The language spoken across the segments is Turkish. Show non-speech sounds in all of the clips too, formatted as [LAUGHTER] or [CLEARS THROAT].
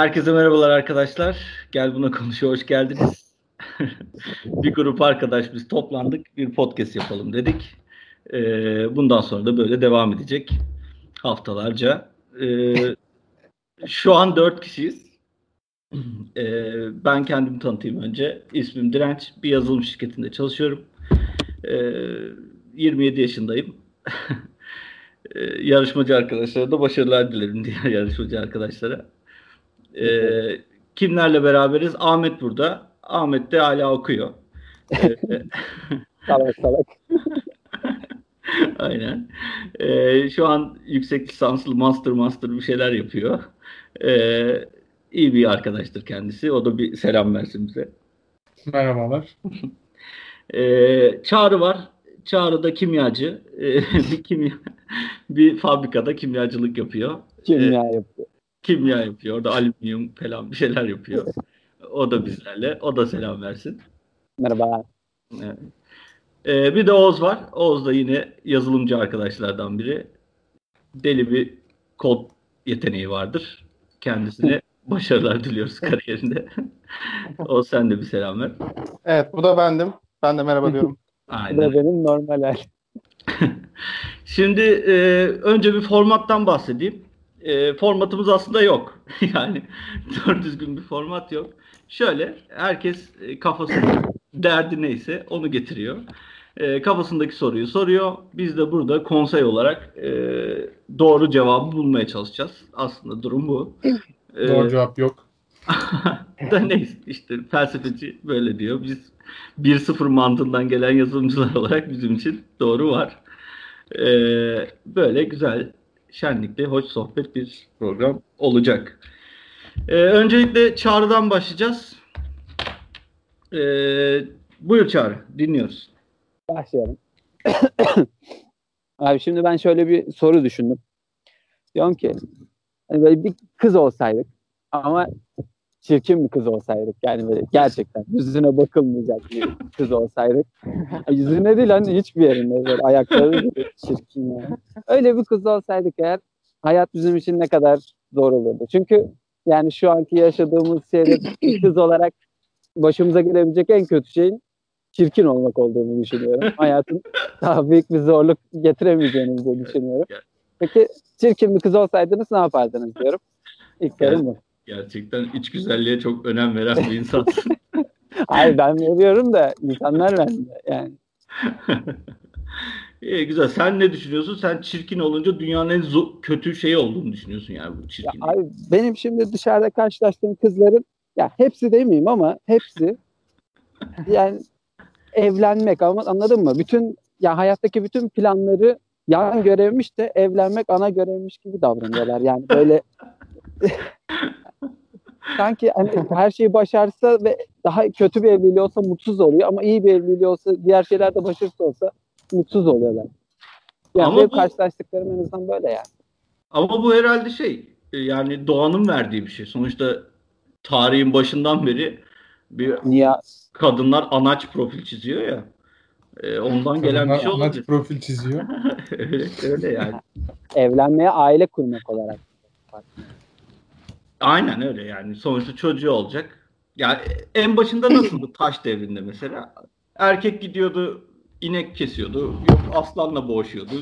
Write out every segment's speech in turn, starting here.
herkese merhabalar arkadaşlar. Gel buna konuşuyor, hoş geldiniz. [LAUGHS] bir grup arkadaş biz toplandık, bir podcast yapalım dedik. Ee, bundan sonra da böyle devam edecek haftalarca. Ee, şu an dört kişiyiz. Ee, ben kendimi tanıtayım önce. İsmim Direnç, bir yazılım şirketinde çalışıyorum. Ee, 27 yaşındayım. [LAUGHS] Ee, yarışmacı arkadaşlara da başarılar dilerim diğer [LAUGHS] yarışmacı arkadaşlara. Ee, kimlerle beraberiz? Ahmet burada. Ahmet de hala okuyor. Ee, [LAUGHS] salak salak. [LAUGHS] Aynen. Ee, şu an yüksek lisanslı master master bir şeyler yapıyor. Ee, iyi bir arkadaştır kendisi. O da bir selam versin bize. Merhabalar. [LAUGHS] Ee, Çağrı var. Çağrı da kimyacı. Ee, bir kimya bir fabrikada kimyacılık yapıyor. Kimya ee, yapıyor. Kimya yapıyor. Orada alüminyum falan bir şeyler yapıyor. O da bizlerle. O da selam versin. Merhaba. Evet. Ee, bir de Oğuz var. Oğuz da yine yazılımcı arkadaşlardan biri. Deli bir kod yeteneği vardır. Kendisine [LAUGHS] başarılar diliyoruz kariyerinde. [LAUGHS] o sen de bir selam ver. Evet bu da bendim. Ben de merhaba diyorum. [LAUGHS] Aynen. Bu da benim normal. Şimdi e, önce bir formattan bahsedeyim. E, formatımız aslında yok. [LAUGHS] yani doğru düzgün bir format yok. Şöyle herkes e, kafasında derdi neyse onu getiriyor. E, kafasındaki soruyu soruyor. Biz de burada konsey olarak e, doğru cevabı bulmaya çalışacağız. Aslında durum bu. [LAUGHS] E, doğru cevap yok. [LAUGHS] da neyse işte felsefeci böyle diyor. Biz 1-0 mantığından gelen yazılımcılar olarak bizim için doğru var. Ee, böyle güzel, şenlikli, hoş sohbet bir program olacak. Ee, öncelikle Çağrı'dan başlayacağız. Ee, buyur Çağrı, dinliyoruz. Başlayalım. [COUGHS] Abi şimdi ben şöyle bir soru düşündüm. Diyorum ki hani böyle bir kız olsaydık ama çirkin bir kız olsaydık yani böyle gerçekten yüzüne bakılmayacak bir kız olsaydık [LAUGHS] yüzüne değil hani hiçbir yerinde böyle ayakları çirkin yani. Öyle bir kız olsaydık eğer hayat bizim için ne kadar zor olurdu. Çünkü yani şu anki yaşadığımız şeyde kız olarak başımıza gelebilecek en kötü şeyin çirkin olmak olduğunu düşünüyorum. Hayatın daha büyük bir zorluk getiremeyeceğinizi düşünüyorum. Peki çirkin bir kız olsaydınız ne yapardınız diyorum. İlk sorum bu. Gerçekten iç güzelliğe çok önem veren bir insansın. [LAUGHS] Hayır ben veriyorum da insanlar vermiyor yani. [LAUGHS] İyi güzel. Sen ne düşünüyorsun? Sen çirkin olunca dünyanın en zo- kötü şeyi olduğunu düşünüyorsun yani bu çirkin. abi, benim şimdi dışarıda karşılaştığım kızların ya hepsi demeyeyim ama hepsi [LAUGHS] yani evlenmek anladın mı? Bütün ya hayattaki bütün planları yan görevmiş de evlenmek ana görevmiş gibi davranıyorlar. Yani böyle sanki hani her şeyi başarsa ve daha kötü bir evliliği olsa mutsuz oluyor ama iyi bir evliliği olsa diğer şeylerde başarısı olsa mutsuz oluyorlar. Yani ama benim bu, karşılaştıklarım en azından böyle yani. Ama bu herhalde şey e, yani doğanın verdiği bir şey. Sonuçta tarihin başından beri bir Niye? kadınlar anaç profil çiziyor ya. E, ondan gelen bir şey olabilir. Anaç profil çiziyor. [LAUGHS] öyle, öyle yani. Evlenmeye aile kurmak olarak. Aynen öyle yani. Sonuçta çocuğu olacak. Yani en başında nasıldı taş devrinde mesela? Erkek gidiyordu inek kesiyordu. Yok aslanla boğuşuyordu.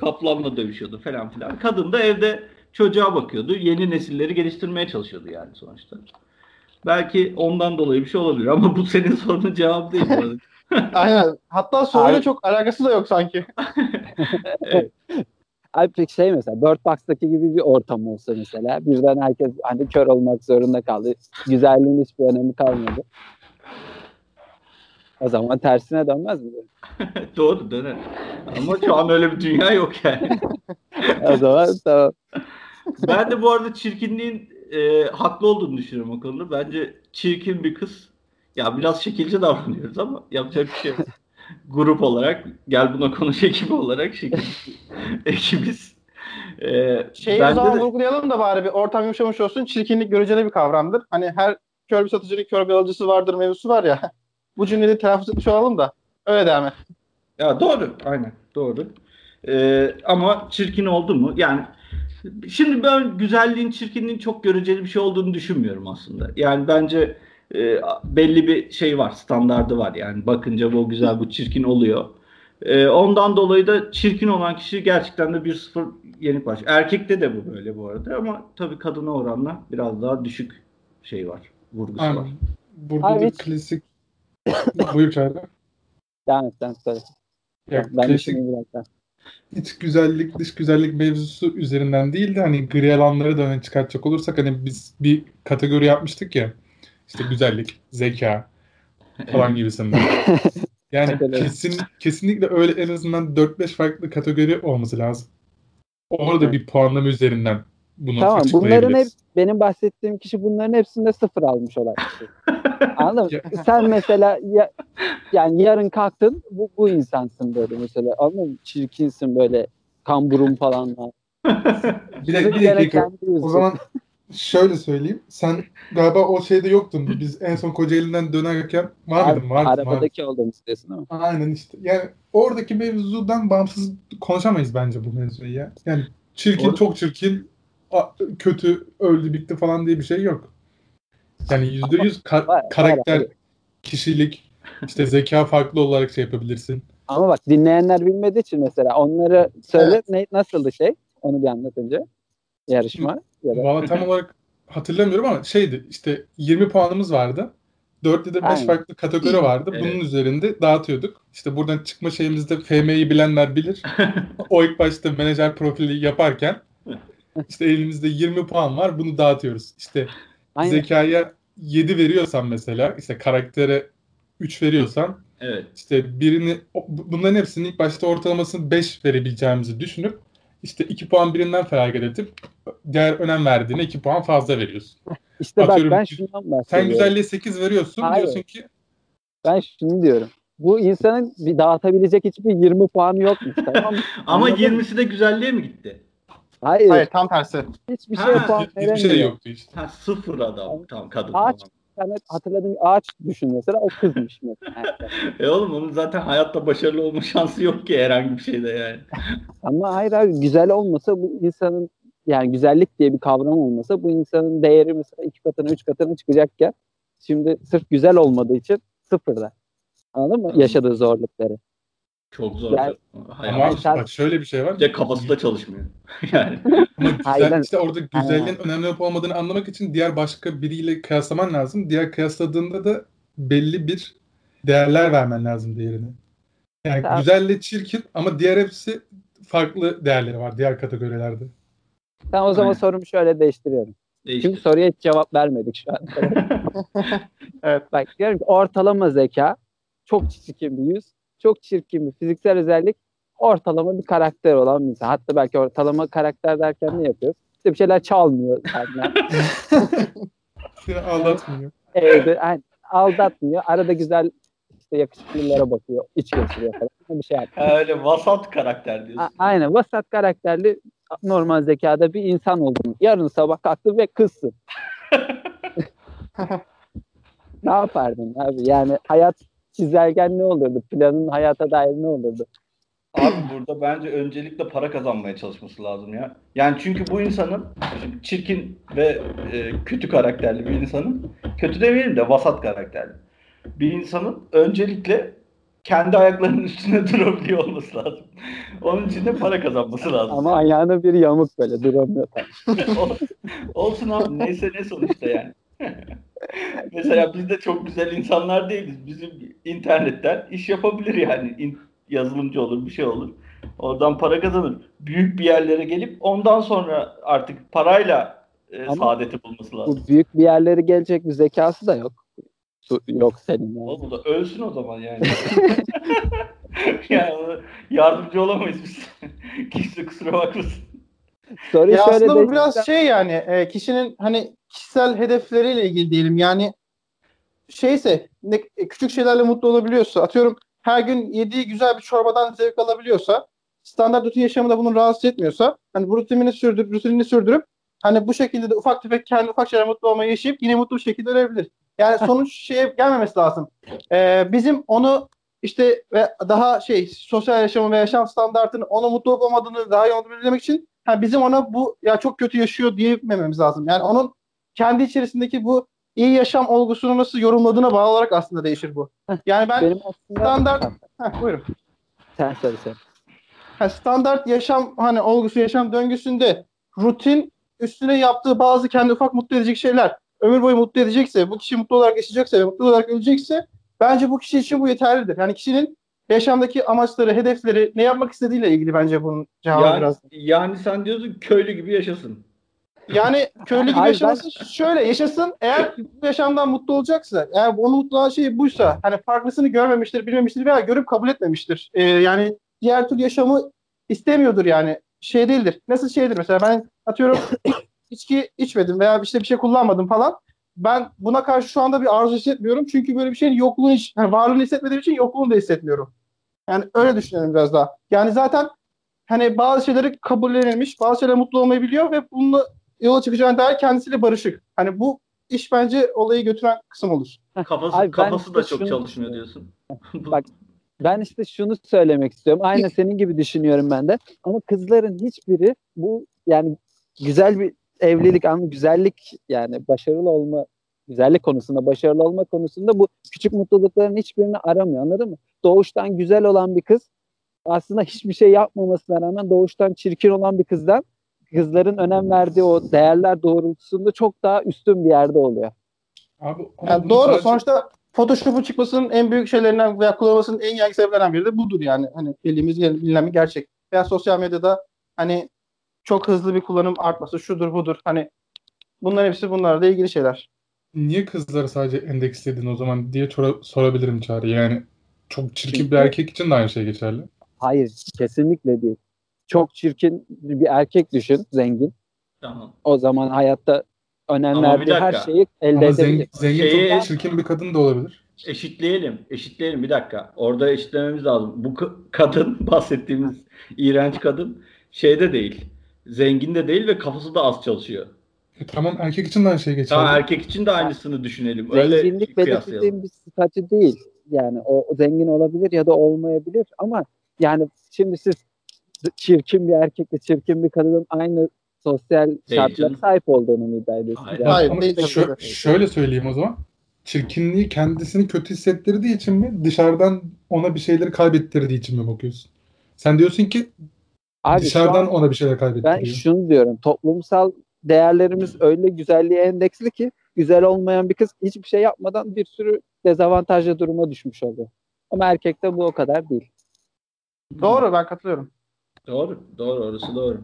Kaplanla dövüşüyordu falan filan. Kadın da evde çocuğa bakıyordu. Yeni nesilleri geliştirmeye çalışıyordu yani sonuçta. Belki ondan dolayı bir şey olabilir ama bu senin [LAUGHS] sorunun cevabı değil. Aynen. Hatta soruyla çok alakası da yok sanki. evet. Peki şey mesela Bird Box'taki gibi bir ortam olsa mesela birden herkes hani kör olmak zorunda kaldı. Güzelliğin hiçbir önemi kalmadı. O zaman tersine dönmez mi? [LAUGHS] Doğru döner. Ama şu an öyle bir dünya yok yani. o zaman tamam. Ben de bu arada çirkinliğin e, haklı olduğunu düşünüyorum o konuda. Bence çirkin bir kız. Ya biraz şekilci davranıyoruz ama yapacak bir şey yok grup olarak gel buna konuş ekibi olarak şekil [LAUGHS] ekibiz. Ee, Şeyi o zaman de... vurgulayalım da bari bir ortam yumuşamış olsun. Çirkinlik göreceli bir kavramdır. Hani her kör bir satıcının kör bir alıcısı vardır mevzusu var ya. [LAUGHS] Bu cümleyi telaffuz etmiş olalım da. Öyle devam et. Ya doğru. Aynen. Doğru. Ee, ama çirkin oldu mu? Yani Şimdi ben güzelliğin, çirkinliğin çok göreceli bir şey olduğunu düşünmüyorum aslında. Yani bence e, belli bir şey var, standardı var. Yani bakınca bu güzel, bu çirkin oluyor. E, ondan dolayı da çirkin olan kişi gerçekten de 1-0 yenik baş. Erkekte de bu böyle bu arada ama tabii kadına oranla biraz daha düşük şey var, vurgusu Aynen. var. Burada Abi da hiç... klasik [LAUGHS] buyur Çağrı. Devam et, sen söyle. Ya, ben klasik, iç güzellik, dış güzellik mevzusu üzerinden değil de hani gri alanları da öne çıkartacak olursak hani biz bir kategori yapmıştık ya işte güzellik, zeka falan gibisinden. Yani kesin kesinlikle öyle en azından 4-5 farklı kategori olması lazım. Orada bir puanlama üzerinden bunu Tamam bunların hep benim bahsettiğim kişi bunların hepsinde sıfır almış olan kişi. [LAUGHS] Anladın mı? Sen mesela ya, yani yarın kalktın bu, bu insansın böyle mesela anladın mı? Çirkinsin böyle kamburum falan var. bir, de, bir dakika. O zaman şöyle söyleyeyim. Sen galiba o şeyde yoktun. Biz en son Kocaeli'nden dönerken var mıydın? Var, arabadaki var. istiyorsun ama. Aynen işte. Yani oradaki mevzudan bağımsız konuşamayız bence bu mevzuyu ya. Yani çirkin Orada... çok çirkin kötü öldü bitti falan diye bir şey yok. Yani yüzde yüz karakter, kişilik, işte zeka farklı olarak şey yapabilirsin. Ama bak dinleyenler bilmediği için mesela onları söyle evet. ne, nasıldı şey? Onu bir anlatınca yarışma. Ya da... Valla tam olarak hatırlamıyorum ama şeydi işte 20 puanımız vardı. 4 ya da 5 farklı kategori vardı. Evet. Bunun üzerinde dağıtıyorduk. İşte buradan çıkma şeyimizde FM'yi bilenler bilir. [LAUGHS] o ilk başta menajer profili yaparken [LAUGHS] işte elimizde 20 puan var. Bunu dağıtıyoruz. İşte Aynen. zekaya 7 veriyorsan mesela işte karaktere 3 veriyorsan evet. işte birini bunların hepsinin ilk başta ortalamasını 5 verebileceğimizi düşünüp işte 2 puan birinden feragat edip diğer önem verdiğine 2 puan fazla veriyorsun. İşte Atıyorum, bak ben şundan bahsediyorum. Sen güzelliğe 8 veriyorsun Hayır. diyorsun ki ben şunu diyorum. Bu insanın bir dağıtabilecek hiçbir 20 puanı yokmuş. Tamam [LAUGHS] Ama 20'si de güzelliğe mi gitti? Hayır. Hayır tam tersi. Hiçbir şey puan Hiçbir şey yoktu işte. Ha, sıfır adam. Tamam kadın. Ağaç, tamam. Yani hatırladığım ağaç düşün mesela o kızmış mesela. [LAUGHS] e oğlum onun zaten hayatta başarılı olma şansı yok ki herhangi bir şeyde yani. [LAUGHS] Ama hayır abi güzel olmasa bu insanın yani güzellik diye bir kavram olmasa bu insanın değeri mesela iki katına üç katına çıkacakken şimdi sırf güzel olmadığı için sıfırda. Anladın mı? Yaşadığı zorlukları. Çok zor. Yani, ama sen... bak şöyle bir şey var. Ya kafası da çalışmıyor. [LAUGHS] yani. Ama güzel, işte orada güzelliğin Aynen. önemli olup olmadığını anlamak için diğer başka biriyle kıyaslaman lazım. Diğer kıyasladığında da belli bir değerler vermen lazım diğerine. Yani tamam. güzelle çirkin ama diğer hepsi farklı değerleri var diğer kategorilerde. Ben o zaman Aynen. sorumu şöyle değiştiriyorum. Değiştir. Çünkü soruya hiç cevap vermedik şu an. [LAUGHS] evet. Bak diyorum ki ortalama zeka çok çirkin bir yüz çok çirkin bir fiziksel özellik ortalama bir karakter olan bir insan. Hatta belki ortalama karakter derken ne yapıyoruz? İşte bir şeyler çalmıyor [LAUGHS] [LAUGHS] senden. Aldatmıyor. Evet, yani aldatmıyor. Arada güzel işte yakışıklılara bakıyor. iç geçiriyor falan. Bir şey yapıyor. Öyle vasat karakter diyorsun. A- aynen vasat karakterli normal zekada bir insan oldun. Yarın sabah kalktın ve kızsın. [LAUGHS] ne yapardın abi? Yani hayat çizelgen ne olurdu? Planın hayata dair ne olurdu? Abi burada bence öncelikle para kazanmaya çalışması lazım ya. Yani çünkü bu insanın çirkin ve e, kötü karakterli bir insanın, kötü demeyelim de vasat karakterli bir insanın öncelikle kendi ayaklarının üstüne [LAUGHS] durabiliyor olması lazım. Onun için de para kazanması lazım. Ama ayağına bir yamuk böyle duramıyor. [LAUGHS] Olsun abi neyse ne sonuçta yani. [LAUGHS] Mesela biz de çok güzel insanlar değiliz. Bizim internetten iş yapabilir yani. yazılımcı olur, bir şey olur. Oradan para kazanır. Büyük bir yerlere gelip ondan sonra artık parayla e, saadeti bulması lazım. Bu büyük bir yerlere gelecek bir zekası da yok. Yok senin yani. O da ölsün o zaman yani. [LAUGHS] yani yardımcı olamayız biz. [LAUGHS] Kimse kusura bakmasın. Soru ya aslında bu biraz şey yani e, kişinin hani kişisel hedefleriyle ilgili diyelim. Yani şeyse ne, e, küçük şeylerle mutlu olabiliyorsa atıyorum her gün yediği güzel bir çorbadan zevk alabiliyorsa standart rutin yaşamında bunu rahatsız etmiyorsa hani bu rutinini sürdürüp rutinini sürdürüp hani bu şekilde de ufak tefek kendi ufak şeyler mutlu olmayı yaşayıp yine mutlu bir şekilde ölebilir. Yani sonuç şeye gelmemesi lazım. Ee, bizim onu işte ve daha şey sosyal yaşamı ve yaşam standartını onu mutlu olup olmadığını daha iyi olabilmek için ha bizim ona bu ya çok kötü yaşıyor diyemememiz lazım. Yani onun kendi içerisindeki bu iyi yaşam olgusunu nasıl yorumladığına bağlı olarak aslında değişir bu. Yani ben Benim aslında... standart heh, buyurun. Sen söyle sen. Ha, standart yaşam hani olgusu yaşam döngüsünde rutin üstüne yaptığı bazı kendi ufak mutlu edecek şeyler ömür boyu mutlu edecekse, bu kişi mutlu olarak yaşayacaksa ve mutlu olarak ölecekse bence bu kişi için bu yeterlidir. Yani kişinin yaşamdaki amaçları, hedefleri, ne yapmak istediğiyle ilgili bence bunun cevabı yani, biraz. Yani sen diyorsun köylü gibi yaşasın. Yani köylü gibi yaşamasın ben... şöyle yaşasın eğer bu yaşamdan mutlu olacaksa eğer onu mutlu olan şey buysa hani farklısını görmemiştir bilmemiştir veya görüp kabul etmemiştir. Ee, yani diğer türlü yaşamı istemiyordur yani şey değildir. Nasıl şeydir mesela ben atıyorum [COUGHS] içki içmedim veya işte bir şey kullanmadım falan. Ben buna karşı şu anda bir arzu hissetmiyorum. Çünkü böyle bir şeyin yokluğunu yani varlığını hissetmediğim için yokluğunu da hissetmiyorum. Yani öyle düşünüyorum biraz daha. Yani zaten hani bazı şeyleri kabullenilmiş, bazı şeyler mutlu olmayı biliyor ve bununla yola çıkacağına dair kendisiyle barışık. Hani bu iş bence olayı götüren kısım olur. Kafası, Abi kafası da çok çalışmıyor diyorsun. Bak ben işte şunu söylemek istiyorum. Aynı senin gibi düşünüyorum ben de. Ama kızların hiçbiri bu yani güzel bir evlilik ama güzellik yani başarılı olma güzellik konusunda başarılı olma konusunda bu küçük mutlulukların hiçbirini aramıyor anladın mı? Doğuştan güzel olan bir kız aslında hiçbir şey yapmamasına rağmen doğuştan çirkin olan bir kızdan kızların önem verdiği o değerler doğrultusunda çok daha üstün bir yerde oluyor. Abi, yani doğru sadece... sonuçta Photoshop'un çıkmasının en büyük şeylerinden veya kullanılmasının en yaygın sebeplerinden biri de budur yani. Hani bildiğimiz bilinen bir gerçek. Veya sosyal medyada hani çok hızlı bir kullanım artması şudur budur. Hani bunların hepsi bunlarla ilgili şeyler. Niye kızları sadece endeksledin o zaman diye sor- sorabilirim Çağrı. Yani çok çirkin bir erkek için de aynı şey geçerli. Hayır kesinlikle değil. Çok çirkin bir erkek düşün zengin. Tamam. O zaman hayatta önem verdiği her şeyi elde Ama edebilir. Zengin, zengin çok çirkin bir kadın da olabilir. Eşitleyelim. Eşitleyelim bir dakika. Orada eşitlememiz lazım. Bu kadın [LAUGHS] bahsettiğimiz iğrenç kadın şeyde değil zengin de değil ve kafası da az çalışıyor. E, tamam erkek için de aynı şey geçerli. Tamam erkek için de aynısını düşünelim. Öyle Zenginlik belirttiğim bir statü değil. Yani o, o zengin olabilir ya da olmayabilir ama yani şimdi siz çirkin bir erkekle çirkin bir kadının aynı sosyal şartlara sahip olduğunu mu iddia ediyorsunuz? Hayır, yani? hayır değil, şö- şöyle söyleyeyim o zaman. Çirkinliği kendisini kötü hissettirdiği için mi dışarıdan ona bir şeyleri kaybettirdiği için mi bakıyorsun? Sen diyorsun ki Abi Dışarıdan an, ona bir şeyler kaybettiriyor. Ben şunu diyorum. Toplumsal değerlerimiz öyle güzelliğe endeksli ki güzel olmayan bir kız hiçbir şey yapmadan bir sürü dezavantajlı duruma düşmüş oluyor. Ama erkekte bu o kadar değil. Doğru ben katılıyorum. Doğru. Doğru orası doğru.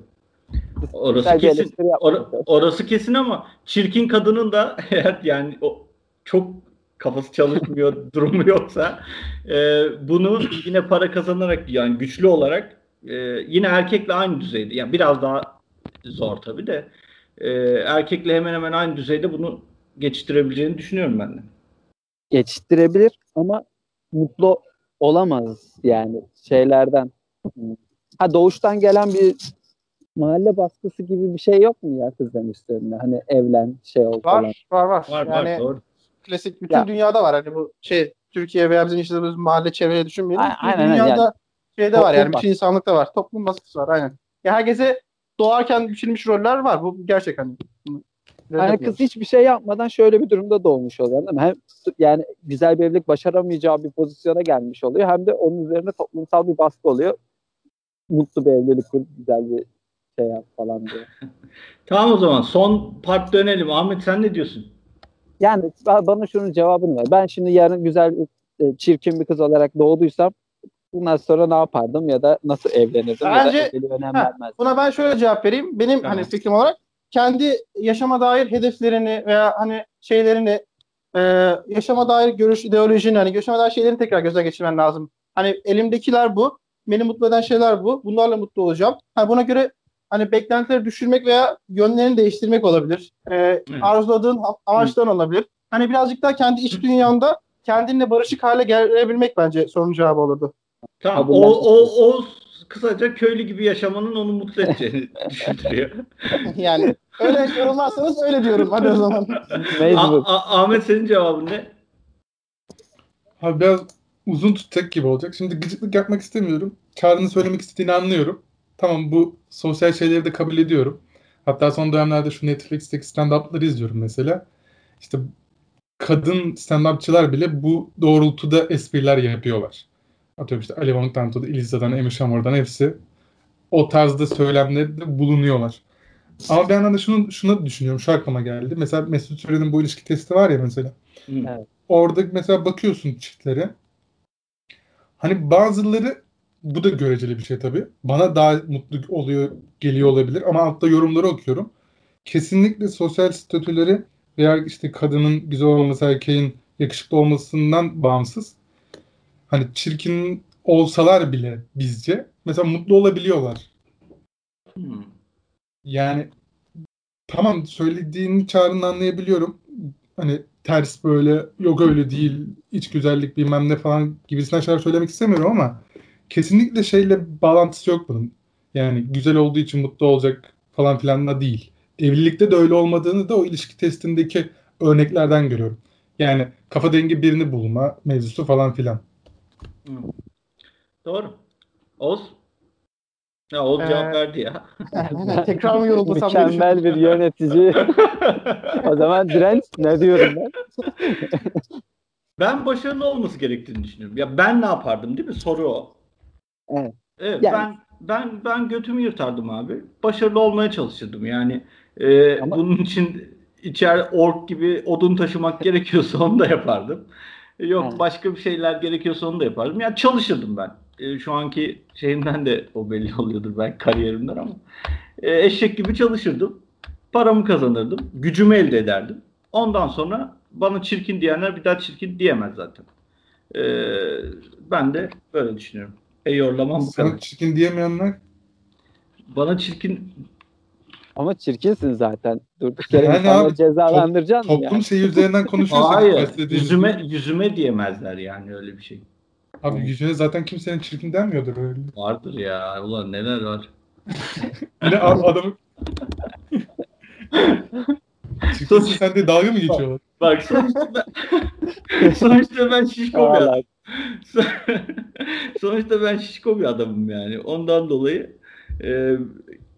Orası kesin. Or, orası kesin ama çirkin kadının da [LAUGHS] eğer yani o çok kafası çalışmıyor [LAUGHS] durumu yoksa e, bunu yine para kazanarak yani güçlü olarak e, yine erkekle aynı düzeyde. Yani biraz daha zor tabii de e, erkekle hemen hemen aynı düzeyde bunu geçiştirebileceğini düşünüyorum ben de. Geçiştirebilir ama mutlu olamaz yani şeylerden. Ha doğuştan gelen bir mahalle baskısı gibi bir şey yok mu ya kızların üstlerinde? Hani evlen şey ol falan. Var var var. var yani var, doğru. klasik bütün ya. dünyada var. Hani bu şey Türkiye veya bizim yaşadığımız mahalle çevreye düşünmeyelim. Aynen, dünyada yani şeyde var yani bütün insanlıkta var. Toplum baskısı var aynen. Ya herkese doğarken biçilmiş roller var. Bu gerçek hani. Yani kız hiçbir şey yapmadan şöyle bir durumda doğmuş oluyor değil mi? Hem yani güzel bir evlilik başaramayacağı bir pozisyona gelmiş oluyor. Hem de onun üzerine toplumsal bir baskı oluyor. Mutlu bir evlilik kur, güzel bir şey yap falan diye. [LAUGHS] tamam o zaman son part dönelim. Ahmet sen ne diyorsun? Yani bana şunun cevabını ver. Ben şimdi yarın güzel e, çirkin bir kız olarak doğduysam bundan sonra ne yapardım ya da nasıl evlenirdim Bence, ya da önem ha, Buna ben şöyle cevap vereyim. Benim tamam. hani fikrim olarak kendi yaşama dair hedeflerini veya hani şeylerini e, yaşama dair görüş ideolojini hani yaşama dair şeylerini tekrar gözden geçirmen lazım. Hani elimdekiler bu. Beni mutlu eden şeyler bu. Bunlarla mutlu olacağım. Hani buna göre hani beklentileri düşürmek veya yönlerini değiştirmek olabilir. Ee, arzuladığın amaçların olabilir. Hani birazcık daha kendi iç dünyanda kendinle barışık hale gelebilmek bence sorunun cevabı olurdu. Tamam. O, o, o kısaca köylü gibi yaşamanın onu mutlu edeceğini [LAUGHS] düşündürüyor. [LAUGHS] yani öyle yorumlarsanız öyle diyorum. Hadi o zaman. [LAUGHS] Ahmet senin cevabın ne? Abi biraz uzun tutacak gibi olacak. Şimdi gıcıklık yapmak istemiyorum. Çağrı'nın söylemek istediğini anlıyorum. tamam bu sosyal şeyleri de kabul ediyorum. Hatta son dönemlerde şu Netflix'teki stand-up'ları izliyorum mesela. İşte kadın stand-upçılar bile bu doğrultuda espriler yapıyorlar. Atıyorum işte Ali Von Tanto'da, Eliza'dan, Amy Schumer'dan hepsi o tarzda söylemlerde bulunuyorlar. Ama bir yandan da şunu, şunu düşünüyorum. Şu aklıma geldi. Mesela Mesut Süren'in bu ilişki testi var ya mesela. Evet. Orada mesela bakıyorsun çiftlere. Hani bazıları bu da göreceli bir şey tabii. Bana daha mutlu oluyor, geliyor olabilir ama altta yorumları okuyorum. Kesinlikle sosyal statüleri veya işte kadının güzel olması, erkeğin yakışıklı olmasından bağımsız. Hani çirkin olsalar bile bizce mesela mutlu olabiliyorlar. Hmm. Yani tamam söylediğini çağrını anlayabiliyorum. Hani ters böyle yok öyle değil iç güzellik bilmem ne falan gibisinden şeyler söylemek istemiyorum ama kesinlikle şeyle bağlantısı yok bunun. Yani güzel olduğu için mutlu olacak falan filan da değil. Evlilikte de öyle olmadığını da o ilişki testindeki örneklerden görüyorum. Yani kafa dengi birini bulma mevzusu falan filan. Doğru. Oğuz? Ya Oğuz Ee, cevap verdi ya. [LAUGHS] Tekrar mı yoruldusam diye Mükemmel bir yönetici. [LAUGHS] o zaman direnç ne diyorum ben? [LAUGHS] Ben başarılı olması gerektiğini düşünüyorum. Ya ben ne yapardım değil mi? Soru o. Evet. Evet, Yani- ben ben ben götümü yırtardım abi. Başarılı olmaya çalışırdım yani. e, Ama- bunun için içer ork gibi odun taşımak gerekiyorsa onu da yapardım. Yok Evet. başka bir şeyler gerekiyorsa onu da yapardım. Yani çalışırdım ben. E, şu anki şeyimden de o belli oluyordur belki kariyerimden ama. E, eşek gibi çalışırdım. Paramı kazanırdım. Gücümü elde ederdim. Ondan sonra bana çirkin diyenler bir daha çirkin diyemez zaten. E, ben de böyle düşünüyorum. Eyorlamam bu kadar. Sana çirkin diyemeyenler Bana çirkin Ama çirkinsin zaten. Durduk yere Yani insanları abi, cezalandıracaksın mı toplum yani. şeyi üzerinden konuşuyorsak hayır yüzüme yüzüme diyemezler yani öyle bir şey. Abi yüzüne zaten kimsenin çirkin denmiyordur öyle. Vardır ya ulan neler var. Yine a- adamı Çirkinsin sen de dalga mı geçiyorlar? Bak sonuçta [LAUGHS] ben, sonuçta ben şişko bir adam. Vallahi. [LAUGHS] sonuçta ben şişko bir adamım yani. Ondan dolayı e,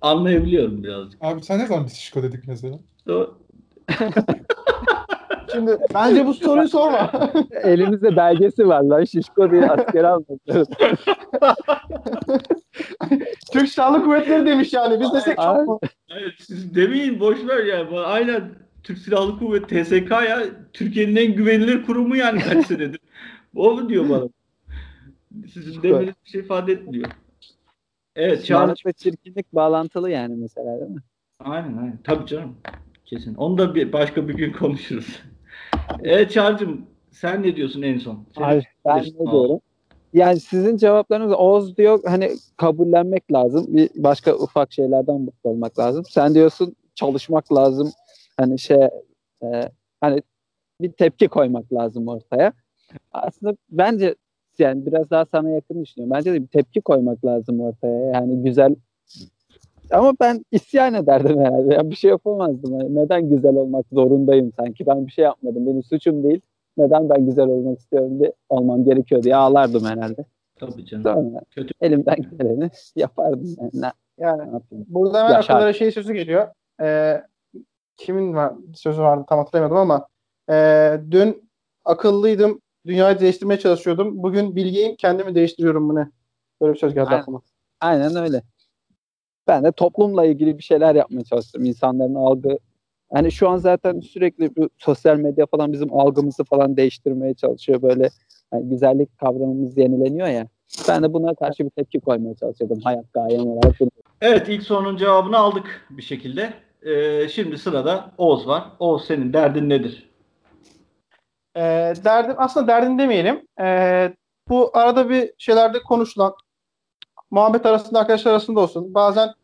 anlayabiliyorum birazcık. Abi sen ne zaman bir şişko dedik mesela? O- [LAUGHS] Şimdi bence bu soruyu sorma. [LAUGHS] Elimizde belgesi var lan. Şişko diye askere almadılar. [LAUGHS] Türk Silahlı Kuvvetleri demiş yani. Biz desek çok mu? Hayır, siz demeyin boş ver yani. Aynen Türk Silahlı Kuvvet TSK ya Türkiye'nin en güvenilir kurumu yani kaç [LAUGHS] senedir. O mu diyor bana? Sizin demeniz bir şey ifade etmiyor. Evet. Şımarık ve çirkinlik bağlantılı yani mesela değil mi? Aynen aynen. Tabii canım. Kesin. Onu da bir başka bir gün konuşuruz. Evet Çağrı'cığım sen ne diyorsun en son? Abi, ben ne diyorum? Yani sizin cevaplarınız Oğuz diyor hani kabullenmek lazım. Bir başka ufak şeylerden mutlu olmak lazım. Sen diyorsun çalışmak lazım. Hani şey e, hani bir tepki koymak lazım ortaya. Aslında bence yani biraz daha sana yakın düşünüyorum. Bence de bir tepki koymak lazım ortaya. Yani güzel ama ben isyan ederdim herhalde. Yani bir şey yapamazdım. Yani neden güzel olmak zorundayım sanki? Ben bir şey yapmadım. Benim suçum değil. Neden ben güzel olmak istiyorum diye olmam gerekiyor diye ağlardım herhalde. Tabii canım. Sonra Kötü. elimden geleni yapardım. Yani ne, Yani burada hemen Yaşar. akıllara şey sözü geliyor. Ee, kimin var, sözü vardı tam hatırlayamadım ama ee, dün akıllıydım. Dünyayı değiştirmeye çalışıyordum. Bugün bilgiyim. Kendimi değiştiriyorum bu ne? Böyle bir söz geldi Aynen. aklıma. Aynen öyle. Ben de toplumla ilgili bir şeyler yapmaya çalıştım. İnsanların algı yani şu an zaten sürekli bu sosyal medya falan bizim algımızı falan değiştirmeye çalışıyor. Böyle yani güzellik kavramımız yenileniyor ya. Ben de buna karşı bir tepki koymaya çalışıyordum. Hayat gayem olarak. Evet ilk sorunun cevabını aldık bir şekilde. Ee, şimdi sırada Oğuz var. Oğuz senin derdin nedir? Ee, derdim aslında derdim demeyelim. Ee, bu arada bir şeylerde konuşulan muhabbet arasında arkadaşlar arasında olsun. Bazen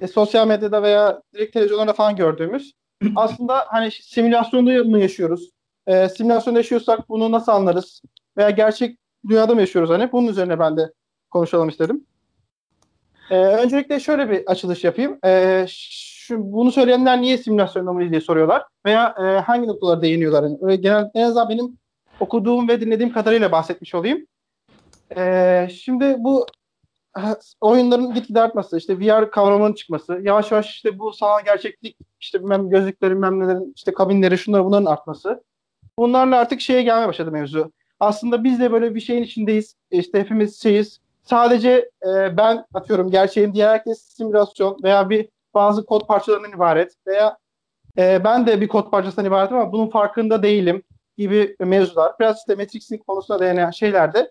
e, sosyal medyada veya direkt televizyonlarda falan gördüğümüz [CLEARS THROAT] aslında hani simülasyonda mı yaşıyoruz? Ee, simülasyonda yaşıyorsak bunu nasıl anlarız? Veya gerçek dünyada mı yaşıyoruz hani? Bunun üzerine ben de konuşalım istedim. Ee, öncelikle şöyle bir açılış yapayım. Ee, şu, bunu söyleyenler niye simülasyonda mıyız diye soruyorlar. Veya e, hangi noktalara değiniyorlar. Yani genel, en azından benim okuduğum ve dinlediğim kadarıyla bahsetmiş olayım. Ee, şimdi bu oyunların gitgide artması, işte VR kavramının çıkması, yavaş yavaş işte bu sanal gerçeklik, işte bilmem gözlüklerin, bilmem nelerin, işte kabinleri, şunlar bunların artması. Bunlarla artık şeye gelmeye başladı mevzu. Aslında biz de böyle bir şeyin içindeyiz. İşte hepimiz şeyiz. Sadece e, ben atıyorum gerçeğim diğer herkes simülasyon veya bir bazı kod parçalarından ibaret veya e, ben de bir kod parçasından ibaret ama bunun farkında değilim gibi mevzular. Biraz işte Matrix'in konusuna değinen şeylerde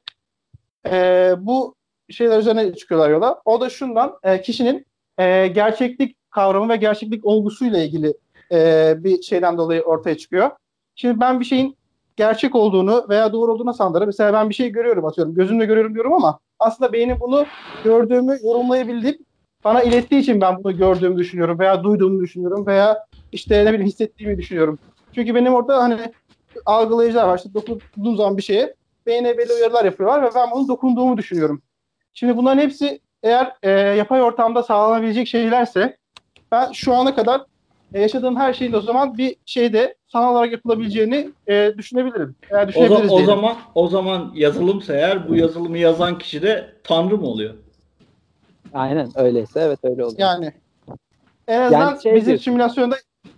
e, bu şeyler üzerine çıkıyorlar yola. O da şundan e, kişinin e, gerçeklik kavramı ve gerçeklik olgusuyla ilgili e, bir şeyden dolayı ortaya çıkıyor. Şimdi ben bir şeyin gerçek olduğunu veya doğru olduğunu sanırım. Mesela ben bir şey görüyorum atıyorum. Gözümle görüyorum diyorum ama aslında beynim bunu gördüğümü yorumlayabildiğim bana ilettiği için ben bunu gördüğümü düşünüyorum veya duyduğumu düşünüyorum veya işte ne bileyim hissettiğimi düşünüyorum. Çünkü benim orada hani algılayıcılar var. İşte dokunduğum zaman bir şeye beyne belli uyarılar yapıyorlar ve ben bunu dokunduğumu düşünüyorum. Şimdi bunların hepsi eğer e, yapay ortamda sağlanabilecek şeylerse ben şu ana kadar e, yaşadığım her şeyin o zaman bir şeyde sanal olarak yapılabileceğini e, düşünebilirim. Eğer o, za- o zaman o zaman yazılımsa eğer bu yazılımı yazan kişi de tanrı mı oluyor? Aynen öyleyse evet öyle oluyor. Yani en azından yani şey bizim diyorsun. simülasyonda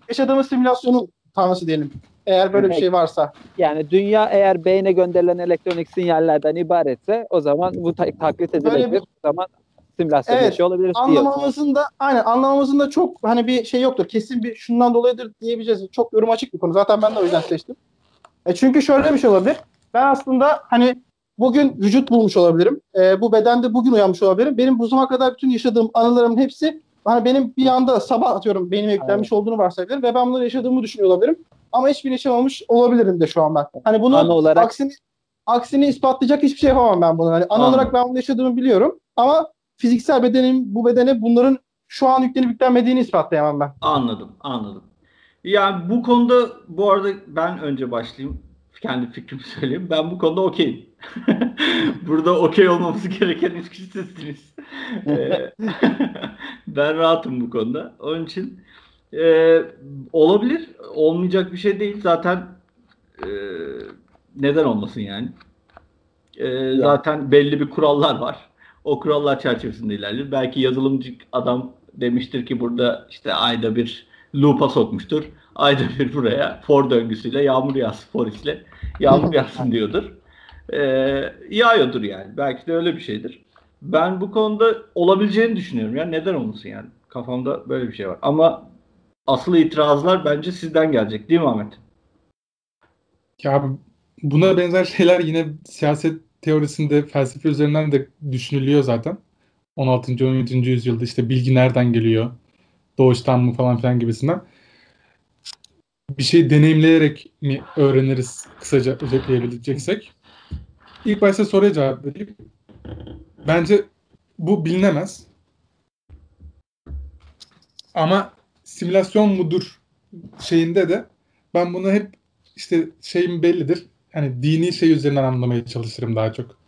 yaşadığımız simülasyonun tanrısı diyelim. Eğer böyle bir şey varsa. Yani dünya eğer beyne gönderilen elektronik sinyallerden ibaretse o zaman bu ta- taklit edilebilir. Bir... O zaman simülasyon evet, şey olabilir anlamamızın da aynen anlamamızın da çok hani bir şey yoktur. Kesin bir şundan dolayıdır diyebileceğiz. Çok yorum açık bir konu. Zaten ben de o yüzden seçtim. E çünkü şöyle bir şey olabilir. Ben aslında hani bugün vücut bulmuş olabilirim. E, bu bedende bugün uyanmış olabilirim. Benim bu zamana kadar bütün yaşadığım anılarımın hepsi hani benim bir anda sabah atıyorum beynime yüklenmiş olduğunu varsayabilirim ve ben bunları yaşadığımı düşünüyor olabilirim. Ama hiçbir yaşamamış olabilirim de şu an ben. Hani bunu ana olarak... aksini, aksini ispatlayacak hiçbir şey yapamam ben bunu. Hani ana Anladım. olarak ben bunu yaşadığımı biliyorum. Ama fiziksel bedenim bu bedene bunların şu an yüklenip yüklenmediğini ispatlayamam ben. Anladım, anladım. Yani bu konuda bu arada ben önce başlayayım. Kendi fikrimi söyleyeyim. Ben bu konuda okeyim. [LAUGHS] Burada okey olmamız gereken üç kişi sizsiniz. Ee, [LAUGHS] ben rahatım bu konuda. Onun için e, olabilir. Olmayacak bir şey değil. Zaten e, neden olmasın yani? E, zaten belli bir kurallar var. O kurallar çerçevesinde ilerler. Belki yazılımcı adam demiştir ki burada işte ayda bir loop'a sokmuştur. Ayda bir buraya for döngüsüyle yağmur yağsın for ile yağmur [LAUGHS] yağsın diyordur. E, yağıyordur yani. Belki de öyle bir şeydir. Ben bu konuda olabileceğini düşünüyorum. Yani neden olmasın yani? Kafamda böyle bir şey var. Ama asıl itirazlar bence sizden gelecek değil mi Ahmet? Ya buna benzer şeyler yine siyaset teorisinde felsefe üzerinden de düşünülüyor zaten. 16. 17. yüzyılda işte bilgi nereden geliyor? Doğuştan mı falan filan gibisinden. Bir şey deneyimleyerek mi öğreniriz kısaca özetleyebileceksek. İlk başta soruya cevap vereyim. Bence bu bilinemez. Ama simülasyon mudur şeyinde de ben bunu hep işte şeyim bellidir. Hani dini şey üzerinden anlamaya çalışırım daha çok.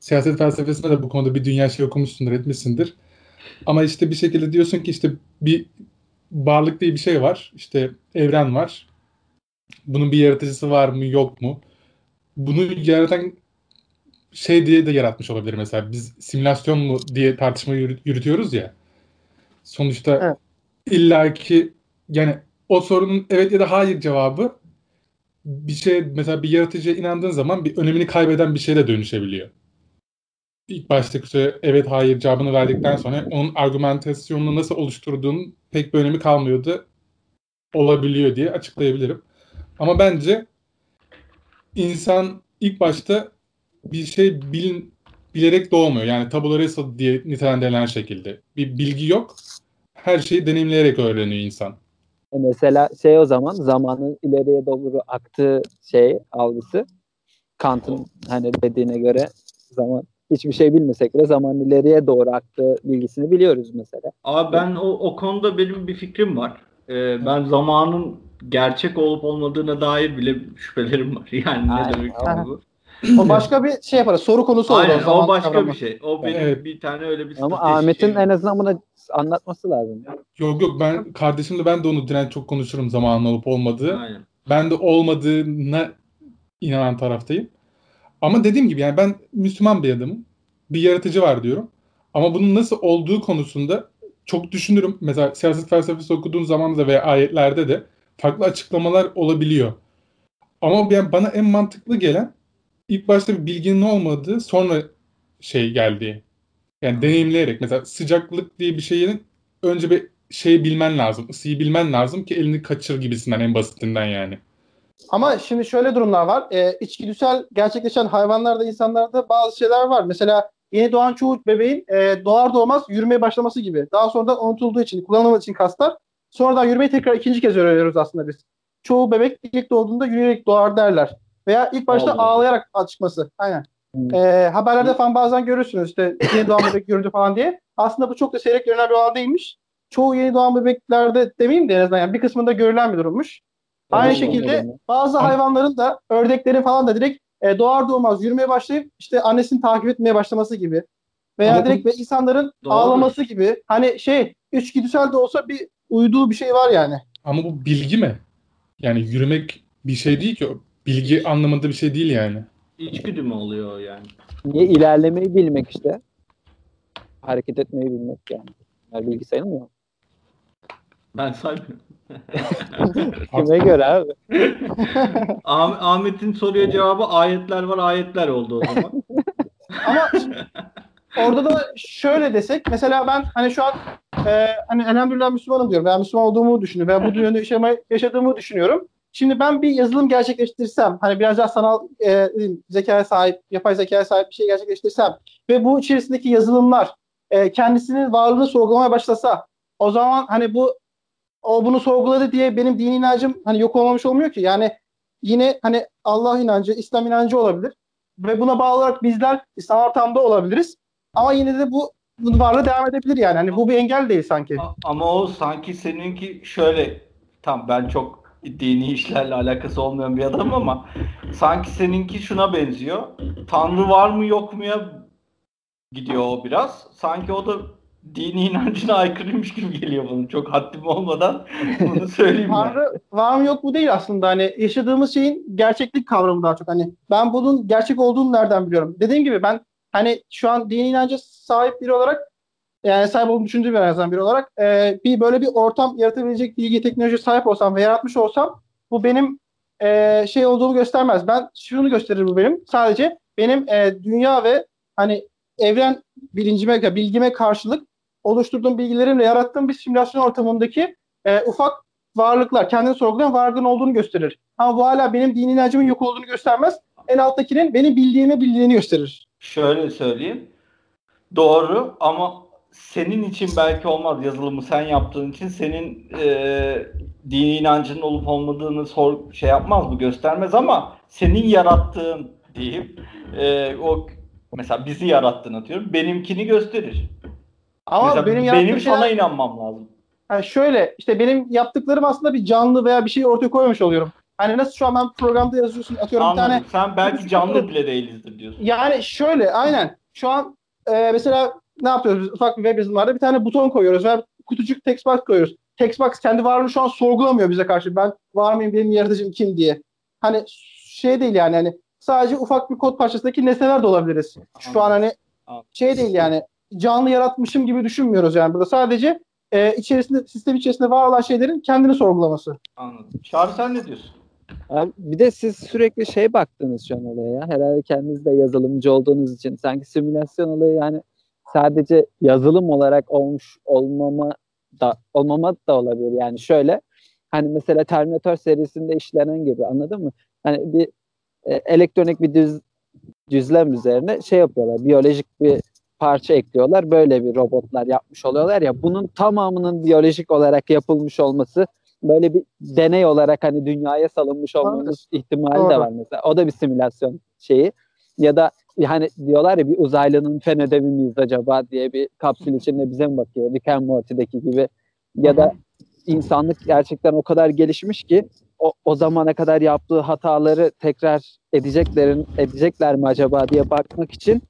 Siyaset felsefesinde de bu konuda bir dünya şey okumuşsundur, etmişsindir. Ama işte bir şekilde diyorsun ki işte bir varlık diye bir şey var. İşte evren var. Bunun bir yaratıcısı var mı, yok mu? Bunu yaratan şey diye de yaratmış olabilir mesela. Biz simülasyon mu diye tartışma yürütüyoruz ya. Sonuçta evet illaki yani o sorunun evet ya da hayır cevabı bir şey mesela bir yaratıcıya inandığın zaman bir önemini kaybeden bir şeye de dönüşebiliyor. İlk baştaki süre evet hayır cevabını verdikten sonra onun argümentasyonunu nasıl oluşturduğunun pek bir önemi kalmıyordu. Olabiliyor diye açıklayabilirim. Ama bence insan ilk başta bir şey bilin, bilerek doğmuyor. Yani tabula rasa diye nitelendirilen şekilde. Bir bilgi yok her şeyi deneyimleyerek öğreniyor insan. E mesela şey o zaman zamanın ileriye doğru aktığı şey algısı Kant'ın hani dediğine göre zaman hiçbir şey bilmesek bile zaman ileriye doğru aktığı bilgisini biliyoruz mesela. Abi ben o, o konuda benim bir fikrim var. Ee, ben zamanın gerçek olup olmadığına dair bile şüphelerim var. [LAUGHS] Yani Aynen. ne demek bu? O başka bir şey yapar. Soru konusu olur. Aynen, o, zaman o başka kavramı. bir şey. O benim evet. bir tane öyle bir Ama Ahmet'in şey. en azından buna anlatması lazım. Yok yok ben kardeşimle ben de onu diren çok konuşurum zamanın olup olmadığı. Aynen. Ben de olmadığına inanan taraftayım. Ama dediğim gibi yani ben Müslüman bir adamım. Bir yaratıcı var diyorum. Ama bunun nasıl olduğu konusunda çok düşünürüm. Mesela siyaset felsefesi okuduğun zaman da veya ayetlerde de farklı açıklamalar olabiliyor. Ama yani bana en mantıklı gelen ilk başta bir bilginin olmadığı sonra şey geldiği. Yani deneyimleyerek mesela sıcaklık diye bir şeyin önce bir şeyi bilmen lazım. ısıyı bilmen lazım ki elini kaçır gibisinden en basitinden yani. Ama şimdi şöyle durumlar var. E, içgüdüsel gerçekleşen hayvanlarda, insanlarda bazı şeyler var. Mesela yeni doğan çoğu bebeğin e, doğar doğmaz yürümeye başlaması gibi. Daha sonra da unutulduğu için, kullanılmadığı için kaslar. Sonradan yürümeyi tekrar ikinci kez öğreniyoruz aslında biz. Çoğu bebek ilk doğduğunda yürüyerek doğar derler. Veya ilk başta Allah. ağlayarak çıkması. Aynen. E, haberlerde falan bazen görürsünüz işte yeni doğan bebek görüntü falan diye. Aslında bu çok da seyrek görünen bir olay değilmiş. Çoğu yeni doğan bebeklerde demeyeyim de en azından yani bir kısmında görülen bir durummuş. Aynı evet, şekilde bazı hayvanların da ördeklerin falan da direkt e, doğar doğmaz yürümeye başlayıp işte annesini takip etmeye başlaması gibi veya Ama direkt ve insanların doğru. ağlaması gibi hani şey içgüdüsel de olsa bir uyduğu bir şey var yani. Ama bu bilgi mi? Yani yürümek bir şey değil ki. Bilgi anlamında bir şey değil yani. İçgüdü mü oluyor yani? Niye ilerlemeyi bilmek işte. Hareket etmeyi bilmek yani. yani bilgi sayılmıyor. Ben saymıyorum. [LAUGHS] Kime göre abi? [LAUGHS] Ahmet'in soruya cevabı ayetler var ayetler oldu o zaman. [LAUGHS] Ama orada da şöyle desek mesela ben hani şu an e, hani elhamdülillah Müslümanım diyorum veya Müslüman olduğumu düşünüyorum veya bu dünyada yaşamayı, yaşadığımı düşünüyorum. Şimdi ben bir yazılım gerçekleştirsem hani biraz daha sanal e, zekaya sahip, yapay zekaya sahip bir şey gerçekleştirsem ve bu içerisindeki yazılımlar e, kendisinin varlığını sorgulamaya başlasa o zaman hani bu o bunu sorguladı diye benim dini inancım hani yok olmamış olmuyor ki. Yani yine hani Allah inancı, İslam inancı olabilir. Ve buna bağlı olarak bizler İslam ortamda olabiliriz. Ama yine de bu varlığı devam edebilir yani. Hani bu bir engel değil sanki. Ama o sanki seninki şöyle tam ben çok dini işlerle alakası olmayan bir adam ama sanki seninki şuna benziyor. Tanrı var mı yok mu ya gidiyor o biraz. Sanki o da dini inancına aykırıymış gibi geliyor bunun. Çok haddim olmadan [LAUGHS] bunu söyleyeyim ben. Tanrı var mı yok mu değil aslında. Hani yaşadığımız şeyin gerçeklik kavramı daha çok. Hani ben bunun gerçek olduğunu nereden biliyorum? Dediğim gibi ben hani şu an dini inanca sahip biri olarak yani sahip olduğunu düşündüğüm bir insan biri olarak e, bir böyle bir ortam yaratabilecek bilgi teknoloji sahip olsam ve yaratmış olsam bu benim e, şey olduğunu göstermez. Ben şunu gösterir bu benim. Sadece benim e, dünya ve hani evren bilincime, bilgime karşılık oluşturduğum bilgilerimle yarattığım bir simülasyon ortamındaki e, ufak varlıklar, kendini sorgulayan varlığın olduğunu gösterir. Ama bu hala benim dini inancımın yok olduğunu göstermez. En alttakinin benim bildiğimi bildiğini gösterir. Şöyle söyleyeyim. Doğru ama senin için belki olmaz yazılımı sen yaptığın için senin e, dini inancının olup olmadığını sor, şey yapmaz bu göstermez ama senin yarattığın diyeyim e, o mesela bizi yarattığın atıyorum benimkini gösterir. Ama Mesela benim, benim sana şeyler... inanmam lazım. Yani şöyle işte benim yaptıklarım aslında bir canlı veya bir şey ortaya koymuş oluyorum. Hani nasıl şu an ben programda yazıyorsun atıyorum Anladım. bir tane. Sen belki canlı bile değilizdir diyorsun. Yani şöyle aynen. Şu an e, mesela ne yapıyoruz biz ufak bir web yazılımlarda bir tane buton koyuyoruz veya kutucuk text box koyuyoruz. Text box kendi varlığını şu an sorgulamıyor bize karşı. Ben var mıyım benim yaratıcım kim diye. Hani şey değil yani hani sadece ufak bir kod parçasındaki nesneler de olabiliriz. Şu an hani şey değil yani canlı yaratmışım gibi düşünmüyoruz yani burada. Sadece e, içerisinde sistem içerisinde var olan şeylerin kendini sorgulaması. Anladım. Çağrı sen ne diyorsun? Abi bir de siz sürekli şey baktınız şu an olaya ya. Herhalde kendiniz de yazılımcı olduğunuz için sanki simülasyon olayı yani sadece yazılım olarak olmuş olmama da olmama da olabilir. Yani şöyle hani mesela Terminator serisinde işlenen gibi anladın mı? Hani bir e, elektronik bir düz düzlem üzerine şey yapıyorlar. Biyolojik bir parça ekliyorlar. Böyle bir robotlar yapmış oluyorlar ya. Bunun tamamının biyolojik olarak yapılmış olması böyle bir deney olarak hani dünyaya salınmış olmamız ihtimali Doğru. de var mesela. O da bir simülasyon şeyi. Ya da hani diyorlar ya bir uzaylının fen ödevi miyiz acaba diye bir kapsül içinde bize mi bakıyor? Rick and Morty'deki gibi. Ya da insanlık gerçekten o kadar gelişmiş ki o, o zamana kadar yaptığı hataları tekrar edeceklerin edecekler mi acaba diye bakmak için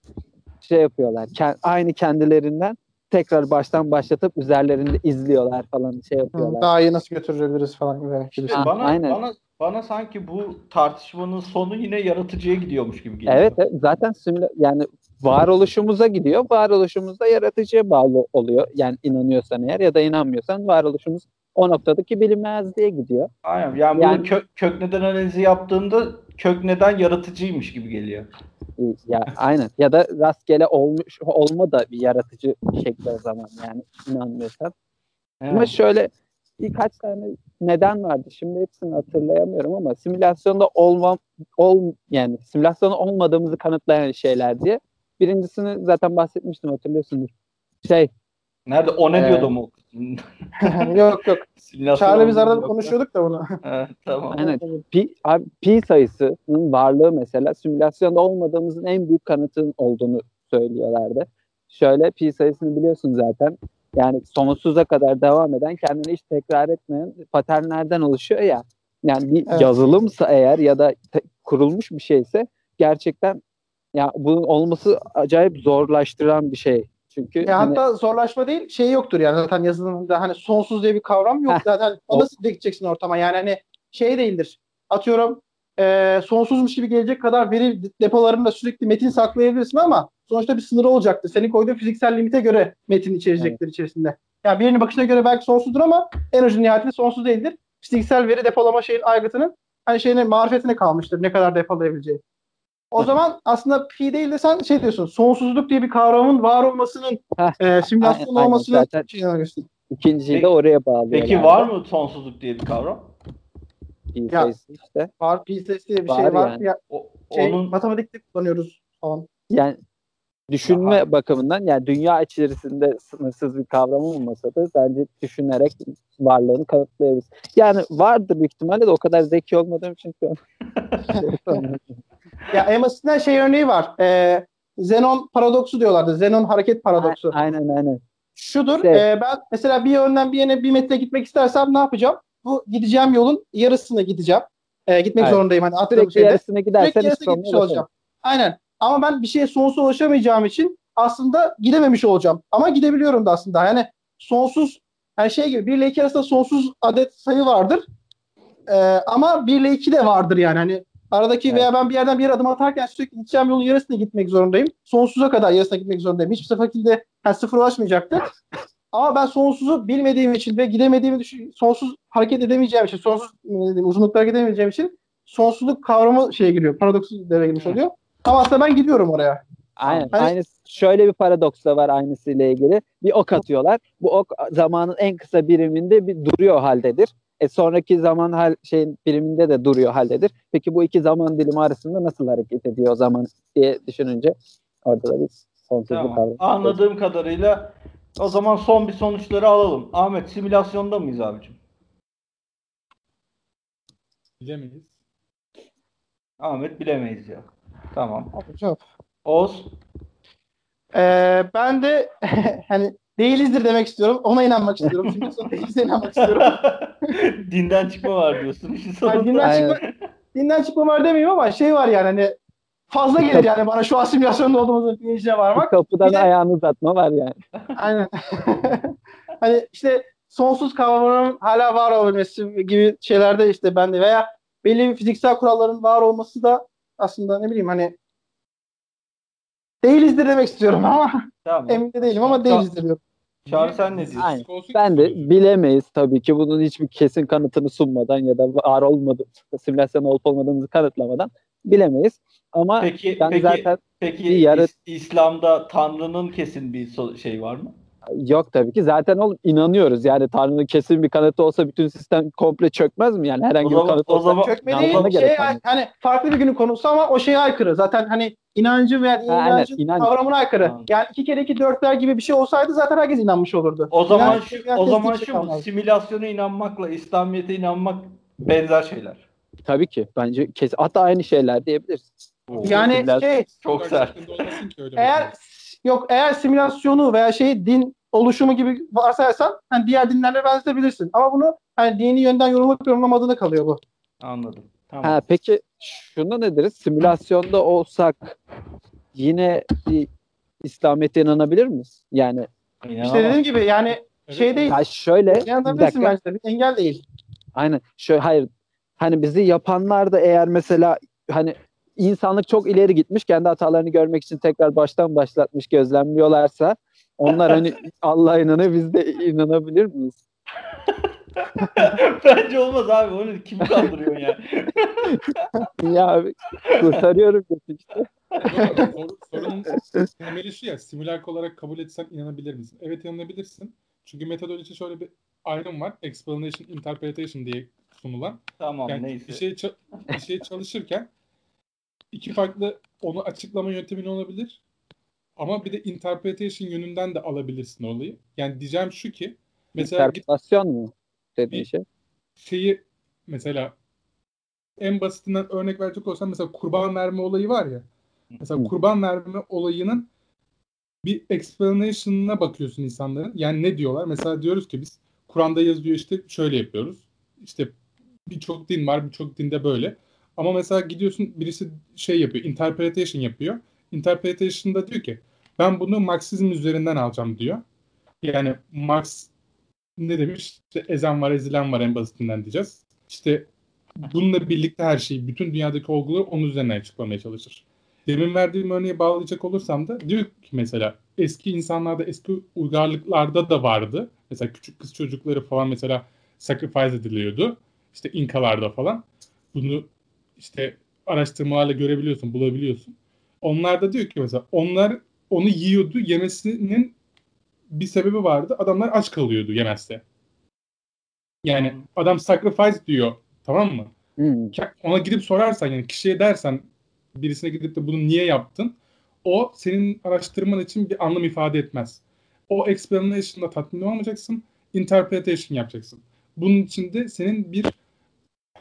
şey yapıyorlar. aynı kendilerinden tekrar baştan başlatıp üzerlerinde izliyorlar falan şey yapıyorlar. Daha iyi nasıl götürebiliriz falan gibi. İşte bana, aynen. bana bana sanki bu tartışmanın sonu yine yaratıcıya gidiyormuş gibi geliyor. Evet, zaten simüla yani varoluşumuza gidiyor. Varoluşumuz da yaratıcıya bağlı oluyor. Yani inanıyorsan eğer ya da inanmıyorsan varoluşumuz o noktadaki bilinmezliğe gidiyor. Aynen. Yani, yani kök, kök neden analizi yaptığında kök neden yaratıcıymış gibi geliyor. Ya aynen. Ya da rastgele olmuş olma da bir yaratıcı şekli o zaman yani inanmıyorsan. Evet. Ama şöyle birkaç tane neden vardı. Şimdi hepsini hatırlayamıyorum ama simülasyonda olmam ol yani simülasyonda olmadığımızı kanıtlayan şeyler diye. Birincisini zaten bahsetmiştim hatırlıyorsunuz. Şey Nerede? O ne ee, diyordu mu? [LAUGHS] yok yok. Çağrı biz arada konuşuyorduk da bunu. [LAUGHS] evet, tamam. Aynen. Pi, abi, pi sayısının varlığı mesela simülasyonda olmadığımızın en büyük kanıtın olduğunu söylüyorlardı. Şöyle pi sayısını biliyorsun zaten. Yani sonsuza kadar devam eden, kendini hiç tekrar etmeyen paternlerden oluşuyor ya. Yani bir evet. yazılımsa eğer ya da te- kurulmuş bir şeyse gerçekten ya bunun olması acayip zorlaştıran bir şey. Çünkü ya hani... hatta zorlaşma değil şey yoktur yani zaten yazılımda hani sonsuz diye bir kavram yok zaten nasıl gideceksin ortama yani hani şey değildir atıyorum e, sonsuzmuş gibi gelecek kadar veri depolarında sürekli metin saklayabilirsin ama sonuçta bir sınırı olacaktır. Senin koyduğun fiziksel limite göre metin içerecektir evet. içerisinde. Yani birinin bakışına göre belki sonsuzdur ama en ucu nihayetinde sonsuz değildir. Fiziksel veri depolama şeyin aygıtının hani şeyine marifetine kalmıştır ne kadar depolayabileceği. O zaman aslında pi değil de sen şey diyorsun sonsuzluk diye bir kavramın var olmasının e, simülasyon olmasının zaten İkinciyi de oraya bağlı. Peki yani. var mı sonsuzluk diye bir kavram? Sayısı işte. Var sayısı diye bir var şey var. Yani. Ya, o, şey, onun... Matematikte kullanıyoruz falan. Yani düşünme Aha. bakımından yani dünya içerisinde sınırsız bir kavram olmasa da bence düşünerek varlığını kanıtlayabiliriz. Yani vardır büyük ihtimalle de o kadar zeki olmadığım için şu an. [LAUGHS] ya en basitinden şey örneği var. Ee, Zenon paradoksu diyorlardı. Zenon hareket paradoksu. Aynen aynen. Şudur. Şey. E, ben mesela bir yönden bir yere bir metre gitmek istersem ne yapacağım? Bu gideceğim yolun yarısına gideceğim. E, gitmek Aynen. zorundayım. Hani Sürekli şeyde. yarısına gidersen Sürekli yarısına gitmiş olacağım. Aynen. Ama ben bir şeye sonsuz ulaşamayacağım için aslında gidememiş olacağım. Ama gidebiliyorum da aslında. Yani sonsuz yani şey gibi 1 ile 2 arasında sonsuz adet sayı vardır. Ee, ama 1 ile 2 de vardır yani. Hani aradaki evet. veya ben bir yerden bir yere adım atarken sürekli gideceğim yolun yarısına gitmek zorundayım. Sonsuza kadar yarısına gitmek zorundayım. Hiçbir şekilde yani sıfır ulaşmayacaktır. Ama ben sonsuzu bilmediğim için ve gidemediğimi düşün, sonsuz hareket edemeyeceğim için, sonsuz uzunluklara gidemeyeceğim için sonsuzluk kavramı şeye giriyor. Paradoks devreye girmiş oluyor. Ama aslında ben gidiyorum oraya. Aynen. Hani... Aynı şöyle bir paradoks da var aynısıyla ilgili. Bir ok atıyorlar. Bu ok zamanın en kısa biriminde bir duruyor haldedir. E sonraki zaman hal şeyin biriminde de duruyor haldedir. Peki bu iki zaman dilimi arasında nasıl hareket ediyor o zaman diye düşününce orada da bir sonsuzluk tamam. kavramı. Anladığım kadarıyla o zaman son bir sonuçları alalım. Ahmet simülasyonda mıyız abicim? Bilemeyiz. Ahmet bilemeyiz ya. Tamam. Çok. Oğuz? Ee, ben de [LAUGHS] hani değilizdir demek istiyorum. Ona inanmak istiyorum. Çünkü son değilize inanmak istiyorum. [LAUGHS] dinden çıkma var diyorsun. İşin sonunda. Yani dinden, çıkma, dinden çıkma var demeyeyim ama şey var yani hani fazla gelir yani bana şu asimilasyonda olduğumuzun bilincine varmak. Kapıdan de, ayağını uzatma var yani. Aynen. [LAUGHS] hani işte sonsuz kavramının hala var olabilmesi gibi şeylerde işte ben de veya belli bir fiziksel kuralların var olması da aslında ne bileyim hani değilizdir demek istiyorum ama tamam. [LAUGHS] emin de değilim ama değilizdir diyorum. Çağrı sen ne diyorsun? Aynen. Ben de bilemeyiz tabii ki bunun hiçbir kesin kanıtını sunmadan ya da var olmadı simülasyon olup olmadığımızı kanıtlamadan bilemeyiz. Ama peki, ben peki, zaten peki yarı... İslam'da Tanrı'nın kesin bir şey var mı? Yok tabii ki. Zaten oğlum inanıyoruz. Yani Tanrı'nın kesin bir kanıtı olsa bütün sistem komple çökmez mi? Yani herhangi zaman, bir kanıt olsa. O zaman çökme değil. Şey, hani farklı bir günün konusu ama o şeye aykırı. Zaten hani inancı veya inancın ha, inanç. kavramına aykırı. Ha. Yani iki kere iki dörtler gibi bir şey olsaydı zaten herkes inanmış olurdu. O zaman İnanç, şu, o zaman şu kalmaz. simülasyona inanmakla İslamiyet'e inanmak benzer şeyler. Tabii ki. Bence kes hatta aynı şeyler diyebiliriz. Yani şey çok sert. eğer yok eğer simülasyonu veya şey din oluşumu gibi varsayarsan hani diğer dinlerle benzetebilirsin. Ama bunu hani dini yönden yorumlayıp yorumlamadığına kalıyor bu. Anladım. Tamam. Ha, peki şunu ne deriz? Simülasyonda olsak yine İslamiyet'e inanabilir miyiz? Yani İnanamam. işte dediğim gibi yani şey değil. Ya şöyle bir dakika. Bir engel değil. Aynen. Şöyle hayır. Hani bizi yapanlar da eğer mesela hani insanlık çok ileri gitmiş. Kendi hatalarını görmek için tekrar baştan başlatmış gözlemliyorlarsa onlar hani [LAUGHS] Allah'a inanıyor biz de inanabilir miyiz? [LAUGHS] Bence olmaz abi. Onu kim kandırıyor ya? [LAUGHS] ya abi kurtarıyorum işte. sorunun temeli şu ya simülak olarak kabul etsen inanabilir misin? Evet inanabilirsin. Çünkü metodoloji şöyle bir ayrım var. Explanation, interpretation diye sunulan. Tamam yani neyse. Bir şey, bir şey çalışırken iki farklı onu açıklama yöntemin olabilir. Ama bir de interpretation yönünden de alabilirsin olayı. Yani diyeceğim şu ki mesela interpretasyon mu dediğin şey? Şeyi mesela en basitinden örnek verecek olsam mesela kurban verme olayı var ya. Mesela kurban verme olayının bir explanation'ına bakıyorsun insanların. Yani ne diyorlar? Mesela diyoruz ki biz Kur'an'da yazıyor işte şöyle yapıyoruz. İşte birçok din var, birçok dinde böyle. Ama mesela gidiyorsun birisi şey yapıyor, interpretation yapıyor. Interpretation'da diyor ki ben bunu Marksizm üzerinden alacağım diyor. Yani Marx ne demiş? İşte ezen var, ezilen var en basitinden diyeceğiz. İşte bununla birlikte her şeyi, bütün dünyadaki olguları onun üzerinden açıklamaya çalışır. Demin verdiğim örneği bağlayacak olursam da diyor ki mesela eski insanlarda, eski uygarlıklarda da vardı. Mesela küçük kız çocukları falan mesela sacrifice ediliyordu. İşte İnkalarda falan. Bunu işte araştırmalarla görebiliyorsun, bulabiliyorsun. Onlar da diyor ki mesela onlar onu yiyordu. Yemesinin bir sebebi vardı. Adamlar aç kalıyordu yemezse. Yani hmm. adam sacrifice diyor. Tamam mı? Hmm. Ona gidip sorarsan yani kişiye dersen birisine gidip de bunu niye yaptın? O senin araştırman için bir anlam ifade etmez. O explanation'da tatmin olmayacaksın. Interpretation yapacaksın. Bunun için de senin bir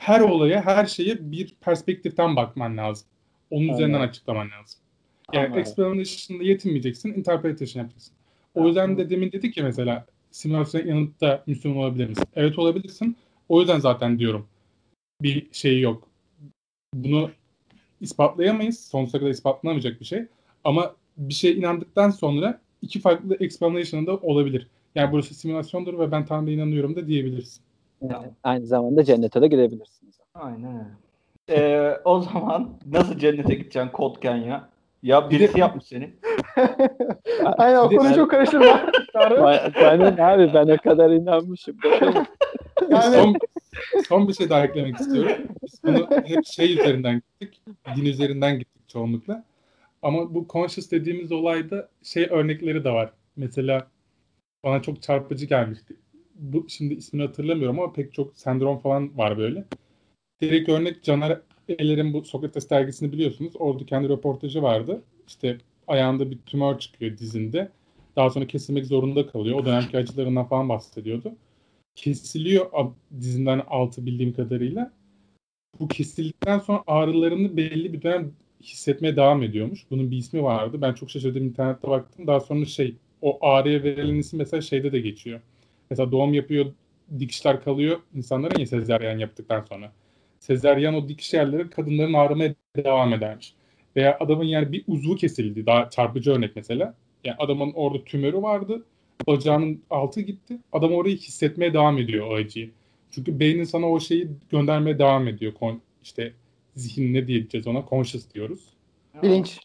her olaya, her şeye bir perspektiften bakman lazım. Onun Anladım. üzerinden açıklaman lazım. Yani Anladım. explanation'da yetinmeyeceksin, interpretation yapacaksın. O yüzden de demin dedik ya mesela simülasyona yanıp da Müslüman olabilir misin? Evet olabilirsin. O yüzden zaten diyorum bir şey yok. Bunu ispatlayamayız. Sonsuza kadar ispatlanamayacak bir şey. Ama bir şey inandıktan sonra iki farklı explanation da olabilir. Yani burası simülasyondur ve ben Tanrı'ya inanıyorum da diyebilirsin. Yani aynı zamanda cennete de gidebilirsiniz. Aynen Ee, o zaman nasıl cennete gideceksin Kodken ya? Ya birisi yapmış seni. [LAUGHS] Aynen o konuyu çok karıştırma. Aynen abi ben o kadar inanmışım. [LAUGHS] yani... son, son bir şey daha eklemek istiyorum. Biz bunu hep şey üzerinden gittik. Din üzerinden gittik çoğunlukla. Ama bu conscious dediğimiz olayda şey örnekleri de var. Mesela bana çok çarpıcı gelmişti bu şimdi ismini hatırlamıyorum ama pek çok sendrom falan var böyle. Direkt örnek Caner Eller'in bu Sokrates dergisini biliyorsunuz. Orada kendi röportajı vardı. İşte ayağında bir tümör çıkıyor dizinde. Daha sonra kesilmek zorunda kalıyor. O dönemki acılarından falan bahsediyordu. Kesiliyor dizinden altı bildiğim kadarıyla. Bu kesildikten sonra ağrılarını belli bir dönem hissetmeye devam ediyormuş. Bunun bir ismi vardı. Ben çok şaşırdım internette baktım. Daha sonra şey o ağrıya verilen isim mesela şeyde de geçiyor Mesela doğum yapıyor, dikişler kalıyor insanların ya sezeryan yaptıktan sonra. Sezeryan o dikiş yerleri kadınların ağrımaya devam edermiş. Veya adamın yani bir uzvu kesildi. Daha çarpıcı örnek mesela. Yani adamın orada tümörü vardı. Bacağının altı gitti. Adam orayı hissetmeye devam ediyor o acıyı. Çünkü beynin sana o şeyi göndermeye devam ediyor. Kon, işte zihin ne diyeceğiz ona? Conscious diyoruz. Bilinç.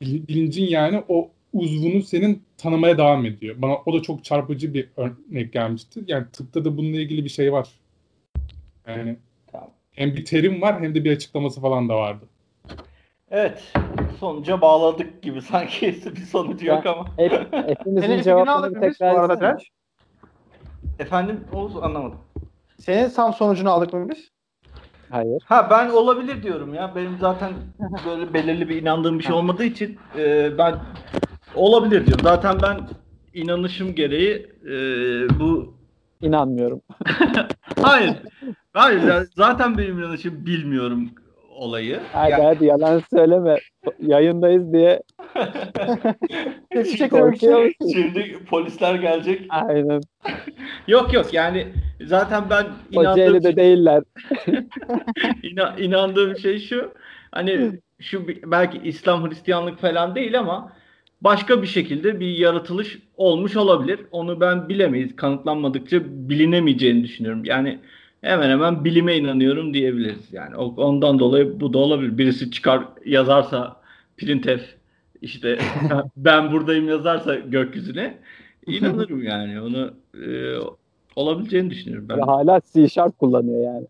Bilincin yani o uzvunu senin tanımaya devam ediyor. Bana o da çok çarpıcı bir örnek gelmişti. Yani tıpta da bununla ilgili bir şey var. Yani tamam. hem bir terim var hem de bir açıklaması falan da vardı. Evet. Sonuca bağladık gibi [LAUGHS] sanki bir sonucu yok ama. [LAUGHS] Hep, hepimizin cevaplarını tekrar arada Efendim Oğuz anlamadım. Senin tam sonucunu aldık mı biz? Hayır. Ha ben olabilir diyorum ya. Benim zaten böyle belirli bir inandığım bir şey olmadığı için e, ben Olabilir diyorum. Zaten ben inanışım gereği e, bu inanmıyorum. [LAUGHS] hayır. Hayır. Zaten benim inanışım bilmiyorum olayı. Hadi yani... hadi yalan söyleme. Yayındayız diye. [LAUGHS] Korkuyor Şimdi polisler gelecek. Aynen. yok yok yani zaten ben inandığım de şey... değiller. [LAUGHS] İna, inandığım şey şu. Hani şu belki İslam Hristiyanlık falan değil ama başka bir şekilde bir yaratılış olmuş olabilir. Onu ben bilemeyiz. Kanıtlanmadıkça bilinemeyeceğini düşünüyorum. Yani hemen hemen bilime inanıyorum diyebiliriz. Yani ondan dolayı bu da olabilir. Birisi çıkar yazarsa printf işte [LAUGHS] ben buradayım yazarsa gökyüzüne inanırım yani. Onu e, olabileceğini düşünüyorum ben. hala C Sharp kullanıyor yani.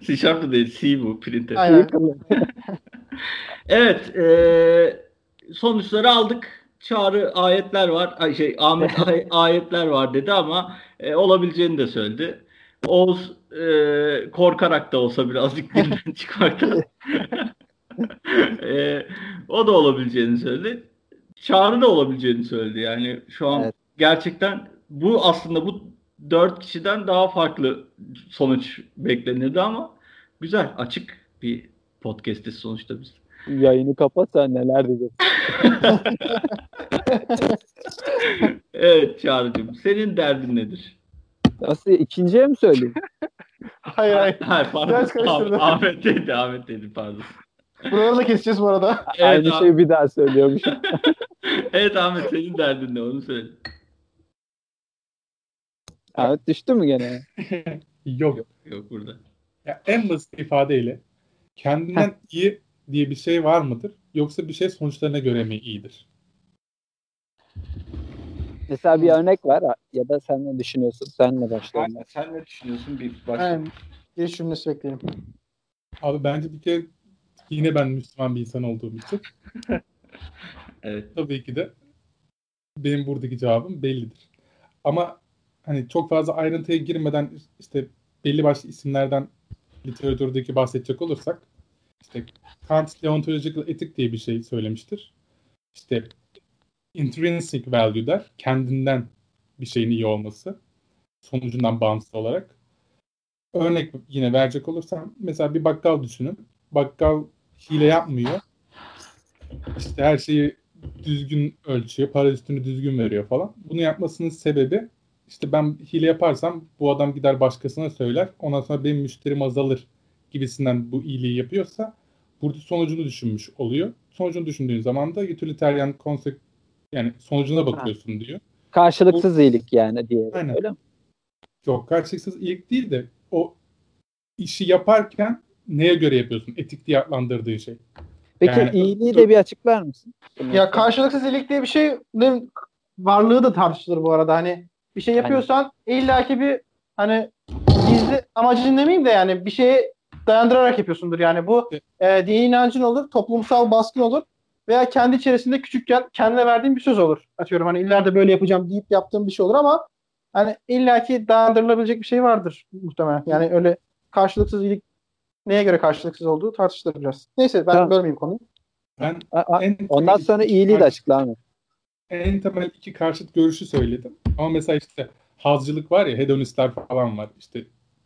[LAUGHS] C Sharp değil C bu printf. Aynen. [LAUGHS] evet e, sonuçları aldık. Çağrı ayetler var. Ay şey Ahmet [LAUGHS] ay, ayetler var dedi ama e, olabileceğini de söyledi. Oğuz e, korkarak da olsa birazcık dinden [LAUGHS] çıkmaktan. [LAUGHS] e, o da olabileceğini söyledi. Çağrı da olabileceğini söyledi. Yani şu an evet. gerçekten bu aslında bu dört kişiden daha farklı sonuç beklenirdi ama güzel açık bir podcast'i sonuçta biz. Yayını kapat sen neler diyeceksin. [LAUGHS] evet Çağrı'cığım senin derdin nedir? Nasıl ikinciye mi söyleyeyim? [LAUGHS] hayır hayır. [LAUGHS] Hayır pardon. Ahmet, Ahmet dedi Ahmet dedi pardon. Buraları da keseceğiz bu arada. Evet, Aynı şeyi bir daha söylüyormuş. evet Ahmet senin derdin ne onu söyle. Ahmet düştü mü gene? yok. yok. Yok burada. Ya en basit ifadeyle kendinden iyi diye bir şey var mıdır? Yoksa bir şey sonuçlarına göre mi iyidir? Mesela bir örnek var ya da sen ne düşünüyorsun? Sen ne başlayalım? Sen ne düşünüyorsun? Bir başlayalım. Aynen. Bir cümlesi bekleyelim. Abi bence bir kere yine ben Müslüman bir insan olduğum için [LAUGHS] evet. tabii ki de benim buradaki cevabım bellidir. Ama hani çok fazla ayrıntıya girmeden işte belli başlı isimlerden literatürdeki bahsedecek olursak işte Kant deontological etik diye bir şey söylemiştir. İşte intrinsic value der. Kendinden bir şeyin iyi olması. Sonucundan bağımsız olarak. Örnek yine verecek olursam mesela bir bakkal düşünün. Bakkal hile yapmıyor. İşte her şeyi düzgün ölçüyor. Para üstünü düzgün veriyor falan. Bunu yapmasının sebebi işte ben hile yaparsam bu adam gider başkasına söyler. Ondan sonra benim müşterim azalır gibisinden bu iyiliği yapıyorsa burada sonucunu düşünmüş oluyor. Sonucunu düşündüğün zaman da utilitarian konsept yani sonucuna bakıyorsun ha. diyor. Karşılıksız o, iyilik yani diye. Aynen. Öyle mi? Yok karşılıksız iyilik değil de o işi yaparken neye göre yapıyorsun? Etik diye adlandırdığı şey. Peki yani, iyiliği de bir açıklar mısın? Ya karşılıksız iyilik diye bir şey varlığı da tartışılır bu arada. Hani bir şey yapıyorsan yani. illaki bir hani gizli amacın demeyeyim de yani bir şeye dayandırarak yapıyorsundur. Yani bu e, dini inancın olur, toplumsal baskın olur veya kendi içerisinde küçükken kendine verdiğin bir söz olur. Atıyorum hani ileride böyle yapacağım deyip yaptığım bir şey olur ama hani illaki dayandırılabilecek bir şey vardır muhtemelen. Yani öyle karşılıksız iyilik neye göre karşılıksız olduğu tartışılır biraz. Neyse ben tamam. bölmeyeyim konuyu. Ben en Ondan sonra iyiliği de açıklar mı? En temel iki karşıt görüşü söyledim. Ama mesela işte hazcılık var ya hedonistler falan var. İşte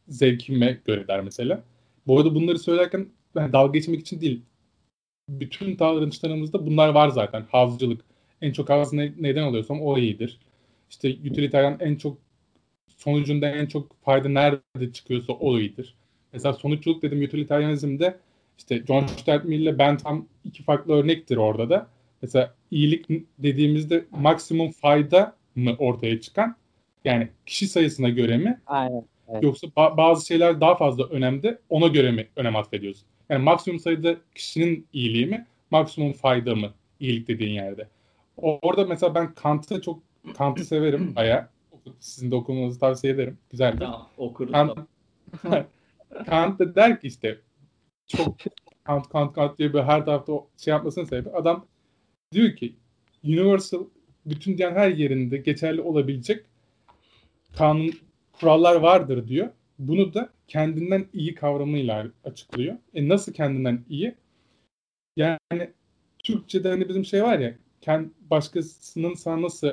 zevkime göre der mesela. Bu arada bunları söylerken yani dalga geçmek için değil. Bütün davranışlarımızda bunlar var zaten. Hazcılık. En çok haz ne, neden alıyorsam o iyidir. İşte utilitarian en çok sonucunda en çok fayda nerede çıkıyorsa o iyidir. Mesela sonuçluluk dedim utilitarianizmde işte John Stuart Mill ile Bentham iki farklı örnektir orada da. Mesela iyilik dediğimizde maksimum fayda mı ortaya çıkan? Yani kişi sayısına göre mi? Aynen. Evet. Yoksa ba- bazı şeyler daha fazla önemde ona göre mi önem atfediyorsun? Yani maksimum sayıda kişinin iyiliği mi, maksimum fayda mı iyilik dediğin yerde? Orada mesela ben Kant'ı çok Kant'ı severim [CLEARS THROAT] aya. Sizin de okumanızı tavsiye ederim. Güzel. Tamam, okuruz. Kant, [LAUGHS] Kant da der ki işte çok Kant Kant Kant diye bir her tarafta şey yapmasının sebebi adam diyor ki universal bütün dünyanın her yerinde geçerli olabilecek kanun kurallar vardır diyor. Bunu da kendinden iyi kavramıyla açıklıyor. E nasıl kendinden iyi? Yani Türkçe'de hani bizim şey var ya kend, başkasının sana nasıl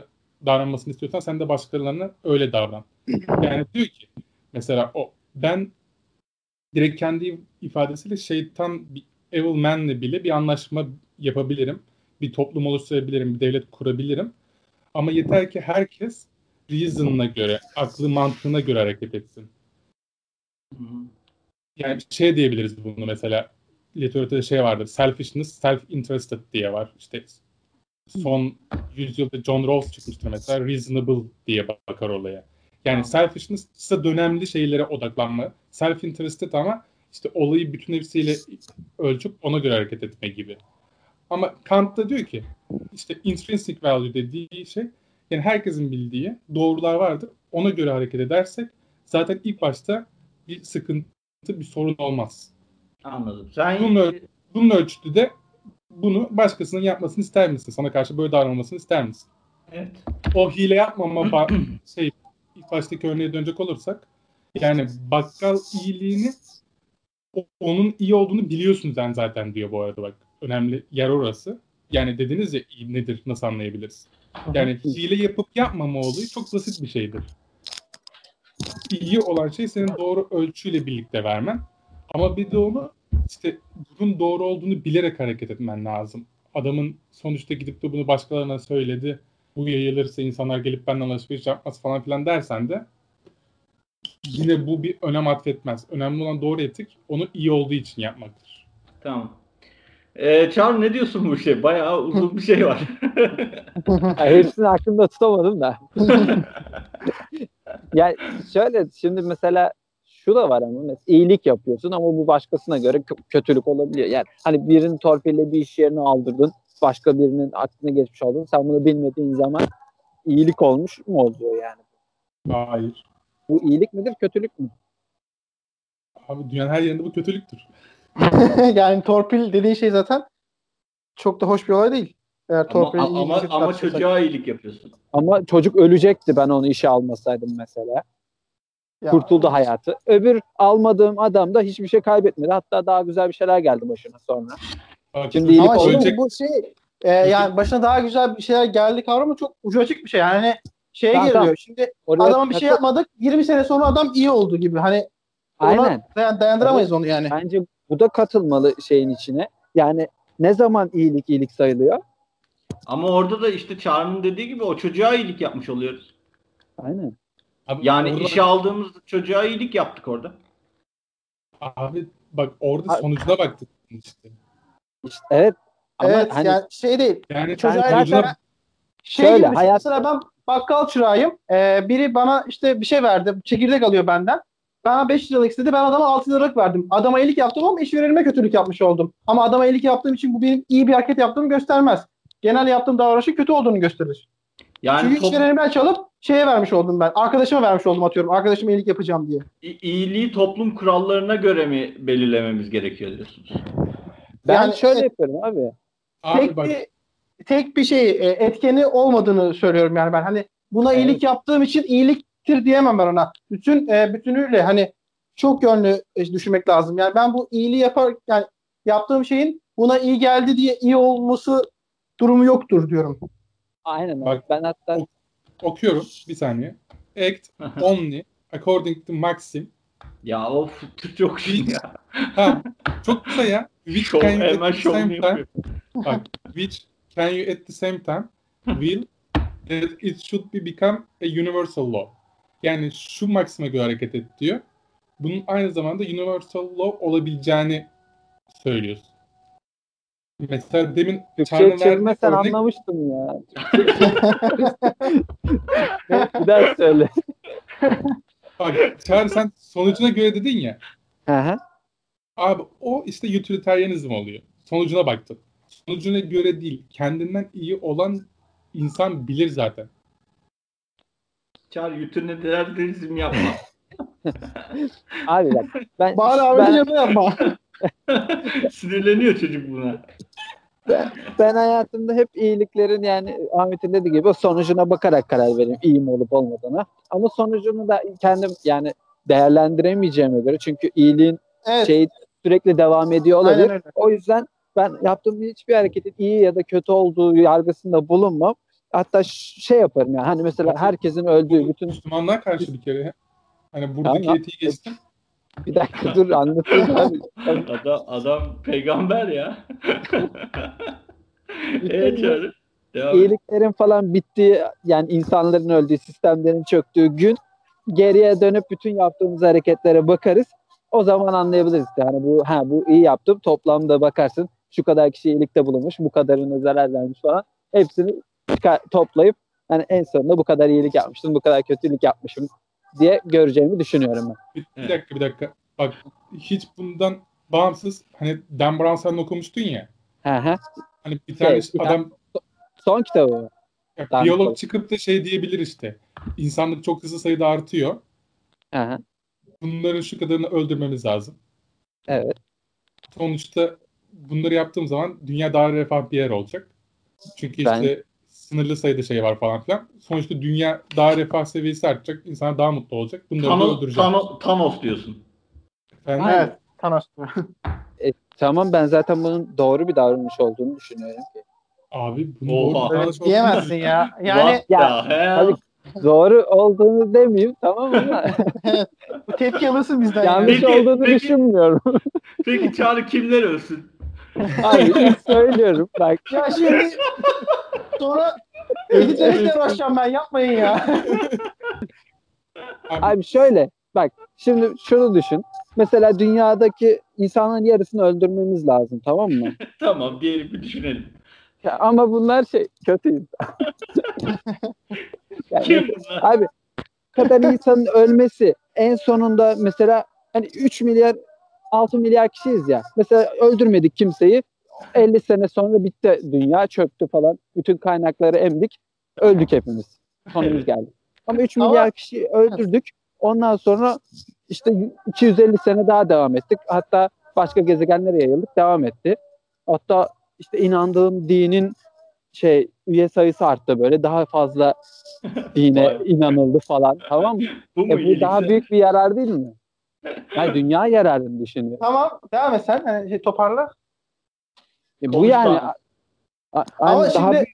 davranmasını istiyorsan sen de başkalarına öyle davran. Yani diyor ki mesela o ben direkt kendi ifadesiyle şeytan evil man'le bile bir anlaşma yapabilirim. Bir toplum oluşturabilirim, bir devlet kurabilirim. Ama yeter ki herkes reason'ına göre, aklı mantığına göre hareket etsin. Yani şey diyebiliriz bunu mesela literatürde şey vardır. Selfishness, self-interested diye var. İşte son yüzyılda John Rawls çıkmıştır mesela. Reasonable diye bakar olaya. Yani selfishness ise dönemli şeylere odaklanma. Self interested ama işte olayı bütün hepsiyle ölçüp ona göre hareket etme gibi. Ama Kant da diyor ki işte intrinsic value dediği şey yani herkesin bildiği doğrular vardır. Ona göre hareket edersek zaten ilk başta bir sıkıntı, bir sorun olmaz. Anladım. Sen bunun, öl- bunun ölçütü de bunu başkasının yapmasını ister misin? Sana karşı böyle davranmasını ister misin? Evet. O hile yapmama [CLEARS THROAT] şey ilk baştaki örneğe dönecek olursak yani bakkal iyiliğini onun iyi olduğunu biliyorsun sen zaten diyor bu arada bak. Önemli yer orası. Yani dediniz ya iyi nedir nasıl anlayabiliriz? Yani hile yapıp yapmama olayı çok basit bir şeydir. İyi olan şey senin doğru ölçüyle birlikte vermen. Ama bir de onu işte bunun doğru olduğunu bilerek hareket etmen lazım. Adamın sonuçta gidip de bunu başkalarına söyledi. Bu yayılırsa insanlar gelip benden alışveriş yapmaz falan filan dersen de yine bu bir önem atfetmez. Önemli olan doğru etik onu iyi olduğu için yapmaktır. Tamam. Ee, Çağrı ne diyorsun bu işe? Bayağı uzun bir şey var. [LAUGHS] Hepsini aklımda tutamadım da. [LAUGHS] yani şöyle şimdi mesela şu da var ama mesela iyilik yapıyorsun ama bu başkasına göre kötülük olabiliyor. Yani hani birinin torpille bir iş yerini aldırdın, başka birinin aklına geçmiş oldun. Sen bunu bilmediğin zaman iyilik olmuş mu oluyor yani? Hayır. Bu iyilik midir, kötülük mü? Abi dünyanın her yerinde bu kötülüktür. [LAUGHS] yani torpil dediğin şey zaten çok da hoş bir olay değil. Eğer torpil ama, ama, ama çocuğa iyilik yapıyorsun. Ama çocuk ölecekti ben onu işe almasaydım mesela. Ya, Kurtuldu hayatı. Öbür almadığım adam da hiçbir şey kaybetmedi. Hatta daha güzel bir şeyler geldi başına sonra. Bak, şimdi iyilik ama şimdi bu şey e, yani başına daha güzel bir şeyler geldi kavramı çok ucu açık bir şey. Yani şeye tamam, geliyor. Tamam. Şimdi Oraya adama bir şey yapmadık. 20 sene sonra adam iyi oldu gibi. Hani Aynen. Ona dayandıramayız onu yani. Bence bu da katılmalı şeyin içine. Yani ne zaman iyilik iyilik sayılıyor? Ama orada da işte Çağrı'nın dediği gibi o çocuğa iyilik yapmış oluyoruz. Aynen. Abi yani orada... işe aldığımız çocuğa iyilik yaptık orada. Abi bak orada sonucuna baktık işte. İşte evet. Ama evet hani, yani şey değil. Yani çocuğa yani sonucuna... şey şöyle gibi, hayat... mesela ben bakkal çırağıyım. Ee, biri bana işte bir şey verdi. Çekirdek alıyor benden. Bana 5 liralık istedi. Ben adama 6 liralık verdim. Adama iyilik yaptım ama işverenime kötülük yapmış oldum. Ama adama iyilik yaptığım için bu benim iyi bir hareket yaptığımı göstermez. Genel yaptığım davranışın kötü olduğunu gösterir. Yani Çünkü top... işverenimden çalıp şeye vermiş oldum ben. Arkadaşıma vermiş oldum atıyorum. Arkadaşıma iyilik yapacağım diye. İ- iyiliği toplum kurallarına göre mi belirlememiz gerekiyor diyorsunuz? Ben yani şöyle yapıyorum abi. abi tek bak. bir tek bir şey e, etkeni olmadığını söylüyorum yani ben. Hani buna evet. iyilik yaptığım için iyiliktir diyemem ben ona. Bütün e, bütünüyle hani çok yönlü e, düşünmek lazım. Yani ben bu iyiliği yapar yani yaptığım şeyin buna iyi geldi diye iyi olması durumu yoktur diyorum. Aynen. Bak, ben hatta okuyorum bir saniye. Act [LAUGHS] only according to Maxim. Ya of Türkçe okuyun ya. ha, çok kısa ya. Which show, can you at the same time? Bak, which can you at the same time will that it should be become a universal law. Yani şu maksime göre hareket et diyor. Bunun aynı zamanda universal law olabileceğini söylüyorsun. Mesela demin Türkçe çevirme sen örnek... anlamıştım ya. [LAUGHS] bir daha söyle. Bak Çağrı sen sonucuna göre dedin ya. Hı. Abi o işte utilitarianizm oluyor. Sonucuna baktın. Sonucuna göre değil. Kendinden iyi olan insan bilir zaten. Çağrı utilitarianizm yapma. [LAUGHS] abi bak. Ben, Bari abi ben... yapma. [LAUGHS] Sinirleniyor çocuk buna. Ben, ben hayatımda hep iyiliklerin yani Ahmet'in dediği gibi sonucuna bakarak karar veririm iyi mi olup olmadığına. Ama sonucunu da kendim yani değerlendiremeyeceğime göre çünkü iyiliğin evet. şey sürekli devam ediyor olabilir. O yüzden ben yaptığım hiçbir hareketin iyi ya da kötü olduğu yargısında bulunmam. Hatta şey yaparım yani hani mesela herkesin öldüğü bütün Müslümanlar karşı bir kere hani buradaki tamam. etiği geçtim. Bir dakika dur anlatayım abi. [LAUGHS] Adam, adam peygamber ya. [LAUGHS] evet Çağrı. İyiliklerin falan bittiği yani insanların öldüğü sistemlerin çöktüğü gün geriye dönüp bütün yaptığımız hareketlere bakarız. O zaman anlayabiliriz. Yani bu ha bu iyi yaptım. Toplamda bakarsın şu kadar kişi iyilikte bulunmuş, bu kadarına zarar vermiş falan. Hepsini toplayıp yani en sonunda bu kadar iyilik yapmıştım, bu kadar kötülük yapmışım diye göreceğimi düşünüyorum ben. Bir, bir dakika bir dakika. Bak hiç bundan bağımsız hani Dan Brown sen okumuştun ya. Hı hı. Hani bir tane Şey, adam Son kitabı. ya, Dan biyolog Brown. çıkıp da şey diyebilir işte. İnsanlık çok hızlı sayıda artıyor. Hı hı. Bunların şu kadarını öldürmemiz lazım. Evet. Sonuçta bunları yaptığım zaman dünya daha refah bir yer olacak. Çünkü Ben- işte sınırlı sayıda şey var falan filan. Sonuçta dünya daha refah seviyesi artacak. İnsanlar daha mutlu olacak. Bunları da Thanos, öldüreceğim. Thanos, Thanos diyorsun. Efendim? Evet. Thanos. [LAUGHS] Tamam ben zaten bunun doğru bir davranış olduğunu düşünüyorum ki. Abi bunu Oha. doğru davranış diyemezsin ya. Yani Ya, tabii- Doğru olduğunu demeyeyim tamam mı? [LAUGHS] bu tepki alırsın bizden. Yanlış Peki, olduğunu peki. düşünmüyorum. [LAUGHS] Peki Çağrı kimler ölsün? İlk söylüyorum bak. Ya şimdi sonra [LAUGHS] editlemekle uğraşacağım ben yapmayın ya. [LAUGHS] Abi şöyle bak şimdi şunu düşün. Mesela dünyadaki insanların yarısını öldürmemiz lazım tamam mı? [LAUGHS] tamam diyelim bir düşünelim. Ya ama bunlar şey kötü insan. yani, Kim bunlar? abi kadar insanın ölmesi en sonunda mesela hani 3 milyar 6 milyar kişiyiz ya. Mesela öldürmedik kimseyi. 50 sene sonra bitti dünya çöktü falan. Bütün kaynakları emdik. Öldük hepimiz. Sonumuz geldi. Ama 3 Ama- milyar kişiyi öldürdük. Ondan sonra işte 250 sene daha devam ettik. Hatta başka gezegenlere yayıldık. Devam etti. Hatta işte inandığım dinin şey üye sayısı arttı böyle. Daha fazla dine inanıldı falan. Tamam mı? Bu mu E bu daha büyük bir yarar değil mi? Yani dünya yararını düşünüyor. tamam devam et sen. Hani şey, toparla. E bu yani a- a- Ama daha şimdi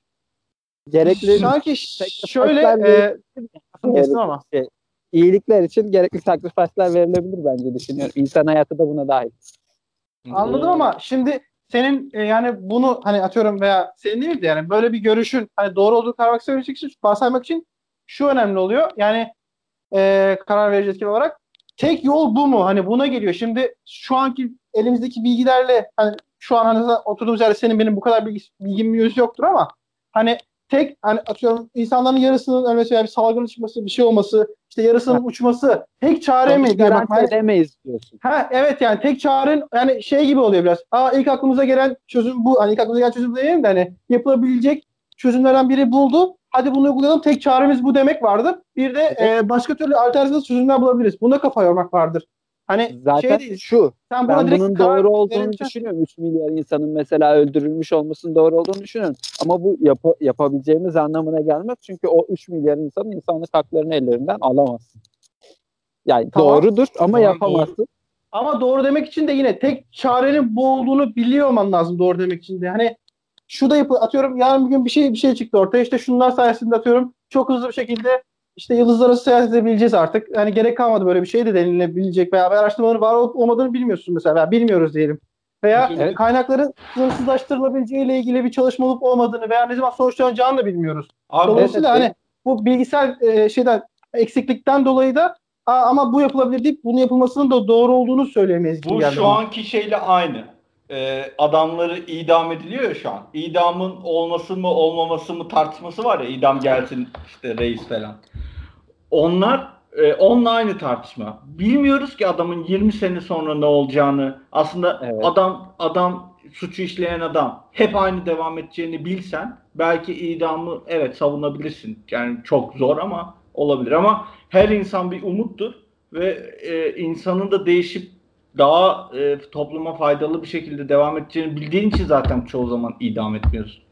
gerekli sanki şöyle e, kesin ama. şey, iyilikler için gerekli sacrifice'ler verilebilir bence düşünüyorum. İnsan hayatı da buna dahil. Anladım ama şimdi senin e, yani bunu hani atıyorum veya senin değil de yani böyle bir görüşün hani doğru olduğu karar vermek için varsaymak için şu önemli oluyor. Yani e, karar verici olarak tek yol bu mu? Hani buna geliyor. Şimdi şu anki elimizdeki bilgilerle hani şu an hani oturduğumuz yerde senin benim bu kadar bilgi, bilgim yüz yoktur ama hani tek hani atıyorum insanların yarısının ölmesi veya bir salgın çıkması bir şey olması işte yarısının uçması tek çare mi diye edemeyiz diyorsun. Ha evet yani tek çaren yani şey gibi oluyor biraz. Aa ilk aklımıza gelen çözüm bu. Hani ilk aklımıza gelen çözüm değil de hani yapılabilecek çözümlerden biri buldu. Hadi bunu uygulayalım. Tek çaremiz bu demek vardır. Bir de e, başka türlü alternatif çözümler bulabiliriz. Buna kafa yormak vardır. Hani Zaten şey değil. şu Sen ben bunun doğru olduğunu vereceksin. düşünüyorum. 3 milyar insanın mesela öldürülmüş olmasının doğru olduğunu düşünüyorum. Ama bu yapa- yapabileceğimiz anlamına gelmez. Çünkü o 3 milyar insanın insanlık haklarını ellerinden alamazsın. Yani Tamam. doğrudur ama Tamam, yapamazsın. Ama doğru demek için de yine tek çarenin bu olduğunu biliyor olman lazım doğru demek için de. Hani şu da yapı atıyorum yarın bir gün bir şey bir şey çıktı ortaya. İşte şunlar sayesinde atıyorum çok hızlı bir şekilde işte yıldızlar arası seyahat edebileceğiz artık. Yani gerek kalmadı böyle bir şey de denilebilecek veya araştırmaların var olup olmadığını bilmiyorsun mesela. Veya bilmiyoruz diyelim. Veya Evet. kaynakların sınırsızlaştırılabileceği ile ilgili bir çalışma olup olmadığını veya ne zaman sonuçlanacağını da bilmiyoruz. Abi Dolayısıyla evet, hani bu bilgisayar e, şeyden eksiklikten dolayı da Aa, ama bu yapılabilir deyip bunun yapılmasının da doğru olduğunu söyleyemeyiz. Bu şu anki şeyle aynı. Ee, adamları idam ediliyor ya şu an. İdamın olması mı olmaması mı tartışması var ya idam gelsin işte reis falan. Onlar e, onunla aynı tartışma. Bilmiyoruz ki adamın 20 sene sonra ne olacağını. Aslında Evet. adam adam suçu işleyen adam hep aynı devam edeceğini bilsen belki idamı evet savunabilirsin. Yani çok zor ama olabilir ama her insan bir umuttur ve e, insanın da değişip daha e, topluma faydalı bir şekilde devam edeceğini bildiğin için zaten çoğu zaman idam etmiyorsun.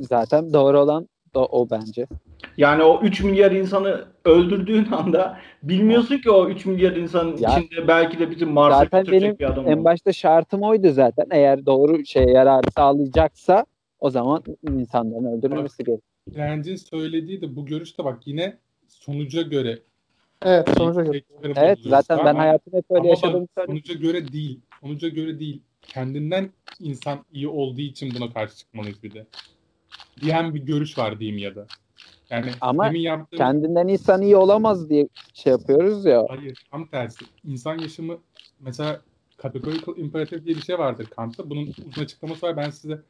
Zaten doğru olan da o bence. Yani o 3 milyar insanı öldürdüğün anda bilmiyorsun ki o 3 milyar insanın Ya- içinde belki de bizim Mars'a Zaten götürecek benim bir adam En var. başta şartım oydu zaten. Eğer doğru şey yarar sağlayacaksa o zaman insanların öldürülmesi gerekiyor. Direncin söylediği de bu görüşte bak yine sonuca göre. Evet sonuca göre. Evet zaten ben hayatımda hep öyle yaşadığımı söylüyorum. sonuca göre değil. Sonuca göre değil. Kendinden insan iyi olduğu için buna karşı çıkmalıyız bir de. Diyen bir görüş var diyeyim ya da. Yani Ama yaptığım Kendinden insan iyi olamaz diye şey yapıyoruz ya. Hayır, tam tersi. İnsan yaşamı mesela categorical imperative diye bir şey vardır Kant'ta. Bunun uzun açıklaması var. Ben size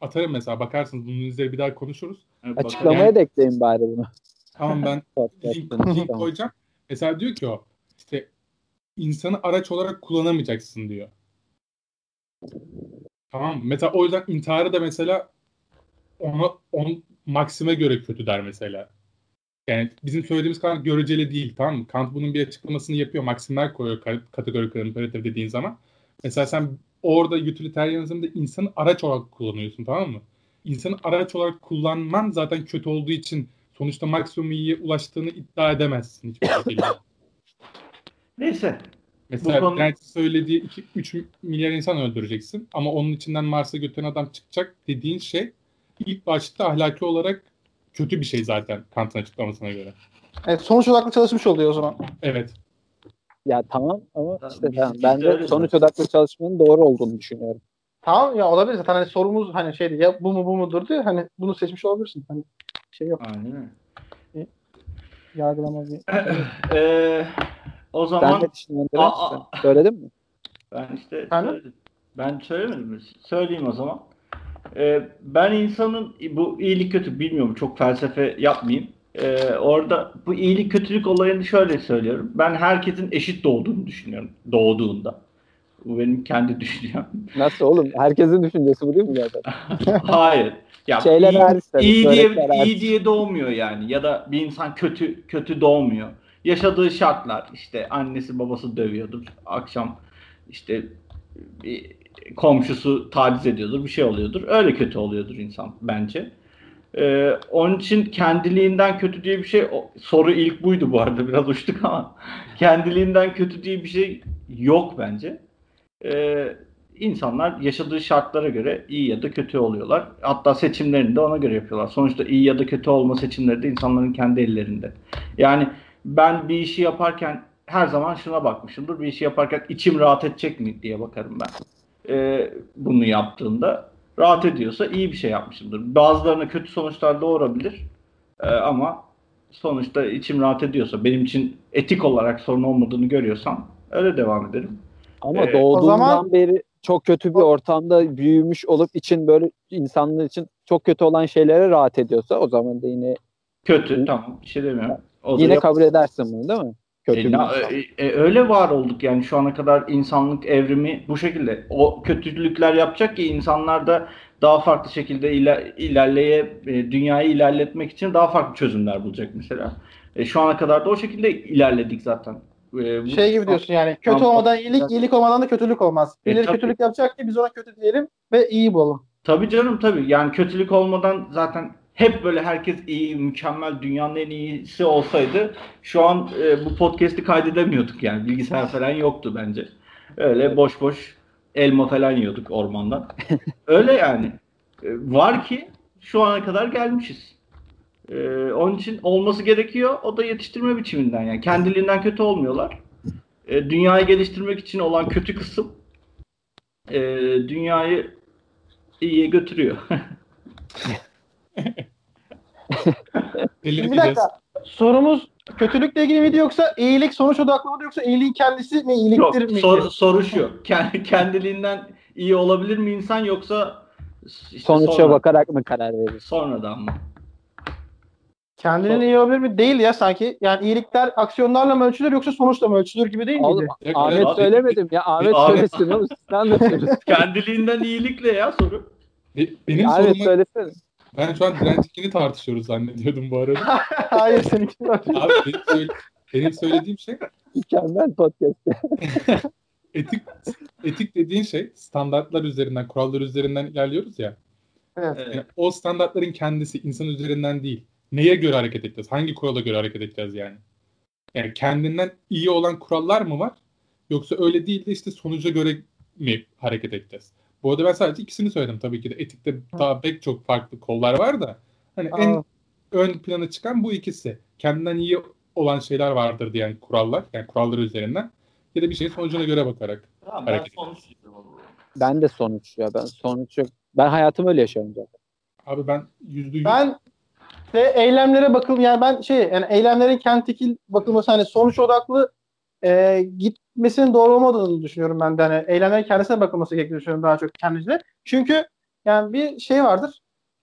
atarım mesela. Bakarsınız bunun üzerine bir daha konuşuruz. Açıklamaya Yani- da ekleyin bari bunu. Tamam ben [LAUGHS] link, link koyacağım. Mesela diyor ki o işte insanı araç olarak kullanamayacaksın diyor. Tamam? Mesela o yüzden intiharı da mesela ona on maksime göre kötü der mesela. Yani bizim söylediğimiz kadar göreceli değil tamam mı? Kant bunun bir açıklamasını yapıyor. Maksimler koyuyor kategorik imperatif dediğin zaman. Mesela sen orada utilitarianizmde insanı araç olarak kullanıyorsun tamam mı? İnsanı araç olarak kullanman zaten kötü olduğu için sonuçta maksimum iyiye ulaştığını iddia edemezsin hiçbir şekilde. [LAUGHS] Neyse. Mesela konu... söylediği 2-3 milyar insan öldüreceksin ama onun içinden Mars'a götüren adam çıkacak dediğin şey ilk başta ahlaki olarak kötü bir şey zaten Kant'ın açıklamasına göre. Evet sonuç odaklı çalışmış oluyor o zaman. Evet. Ya tamam ama işte ben, ben de sonuç odaklı çalışmanın doğru olduğunu düşünüyorum. Tamam ya olabilir zaten hani sorumuz hani şeydi ya bu mu bu mudur diye hani bunu seçmiş olabilirsin. Hani şey yok. Aynen öyle. E, yargılama bir. ee, o zaman ben de düşünüyorum. Söyledin mi? Ben işte söyledim. Ben söylemedim mi? Söyleyeyim o zaman. Ee, ben insanın bu iyilik kötü bilmiyorum çok felsefe yapmayayım. Ee, orada bu iyilik kötülük olayını şöyle söylüyorum. Ben herkesin eşit doğduğunu düşünüyorum doğduğunda. Bu benim kendi [LAUGHS] düşüncem. Nasıl oğlum? Herkesin düşüncesi bu değil mi zaten? [LAUGHS] Hayır. Ya Şeyler iyi, hariç iyi diye iyi diye doğmuyor yani ya da bir insan kötü kötü doğmuyor. Yaşadığı şartlar işte annesi babası dövüyordur. Akşam işte bir komşusu taciz ediyordur, bir şey oluyordur. Öyle kötü oluyordur insan bence. Ee, onun için kendiliğinden kötü diye bir şey o, soru ilk buydu bu arada biraz uçtuk ama kendiliğinden kötü diye bir şey yok bence. Ee, insanlar yaşadığı şartlara göre iyi ya da kötü oluyorlar. Hatta seçimlerini de ona göre yapıyorlar. Sonuçta iyi ya da kötü olma seçimleri de insanların kendi ellerinde. Yani ben bir işi yaparken her zaman şuna bakmışımdır. Bir işi yaparken içim rahat edecek mi diye bakarım ben. Ee, bunu yaptığında rahat ediyorsa iyi bir şey yapmışımdır. Bazılarına kötü sonuçlar doğurabilir. Ee, ama sonuçta içim rahat ediyorsa, benim için etik olarak sorun olmadığını görüyorsam öyle devam ederim. Ama ee, doğduğundan zaman... beri çok kötü bir ortamda büyümüş olup için böyle insanlar için çok kötü olan şeylere rahat ediyorsa o zaman da yine kötü tamam bir şey demiyorum. O yine yap- kabul edersin bunu değil mi? Kötü e, e, e, öyle var olduk yani şu ana kadar insanlık evrimi bu şekilde. O kötülükler yapacak ki insanlar da daha farklı şekilde iler, ilerleye e, dünyayı ilerletmek için daha farklı çözümler bulacak mesela. E, şu ana kadar da o şekilde ilerledik zaten. E, bu, şey gibi diyorsun yani kötü olmadan iyilik, iyilik olmadan da kötülük olmaz. E, Birileri e, kötülük yapacak ki biz ona kötü diyelim ve iyi bulalım. Tabii canım tabii. Yani kötülük olmadan zaten hep böyle herkes iyi, mükemmel, dünyanın en iyisi olsaydı şu an e, bu podcast'i kaydedemiyorduk yani. Bilgisayar falan yoktu bence. Öyle boş boş elma falan yiyorduk ormandan. [LAUGHS] Öyle yani. E, var ki şu ana kadar gelmişiz. E, onun için olması gerekiyor. O da yetiştirme biçiminden yani. Kendiliğinden kötü olmuyorlar. E, dünyayı geliştirmek için olan kötü kısım e, dünyayı iyiye götürüyor. [LAUGHS] bir dakika. Sorumuz kötülükle ilgili miydi yoksa iyilik sonuç odaklı mıydı yoksa iyiliğin kendisi mi iyiliktir Yok, mi? Sor, soru şu. Kendiliğinden iyi olabilir mi insan yoksa işte sonuça sonra, bakarak mı karar verir? Sonradan mı? Kendinin iyi olabilir mi? Değil ya sanki. Yani iyilikler aksiyonlarla mı ölçülür yoksa sonuçla mı ölçülür gibi değil miydi? Oğlum, Ahmet abi, söylemedim ya. Ahmet abi, söylesin oğlum. [LAUGHS] Kendiliğinden iyilikle ya soru. Benim Ahmet soruma... söylesene. Ben şu an dirençlikini tartışıyoruz zannediyordum bu arada. [LAUGHS] Hayır seninki var. Abi benim, söyle, benim söylediğim şey mükemmel podcast. [LAUGHS] etik etik dediğin şey standartlar üzerinden, kurallar üzerinden ilerliyoruz ya. Evet. Yani o standartların kendisi insan üzerinden değil. Neye göre hareket edeceğiz? Hangi kurala göre hareket edeceğiz yani? Yani kendinden iyi olan kurallar mı var? Yoksa öyle değil de işte sonuca göre mi hareket edeceğiz? Bu arada ben sadece ikisini söyledim tabii ki de. Etikte daha pek çok farklı kollar var da. Hani Aa. en ön plana çıkan bu ikisi. Kendinden iyi olan şeyler vardır diyen kurallar. Yani kuralları üzerinden. Ya da bir şeyin sonucuna göre bakarak ya, ben sonuç Ben de sonuç ya. Ben sonuç yok. Ben hayatımı öyle yaşıyorum zaten. Abi ben yüzde yüz... Ben de eylemlere bakıl yani ben şey yani eylemlerin kentekil bakılması hani sonuç odaklı e, gitmesinin doğru olmadığını düşünüyorum ben de. Hani eylemlerin kendisine bakılması gerektiğini düşünüyorum daha çok kendisine. Çünkü yani bir şey vardır.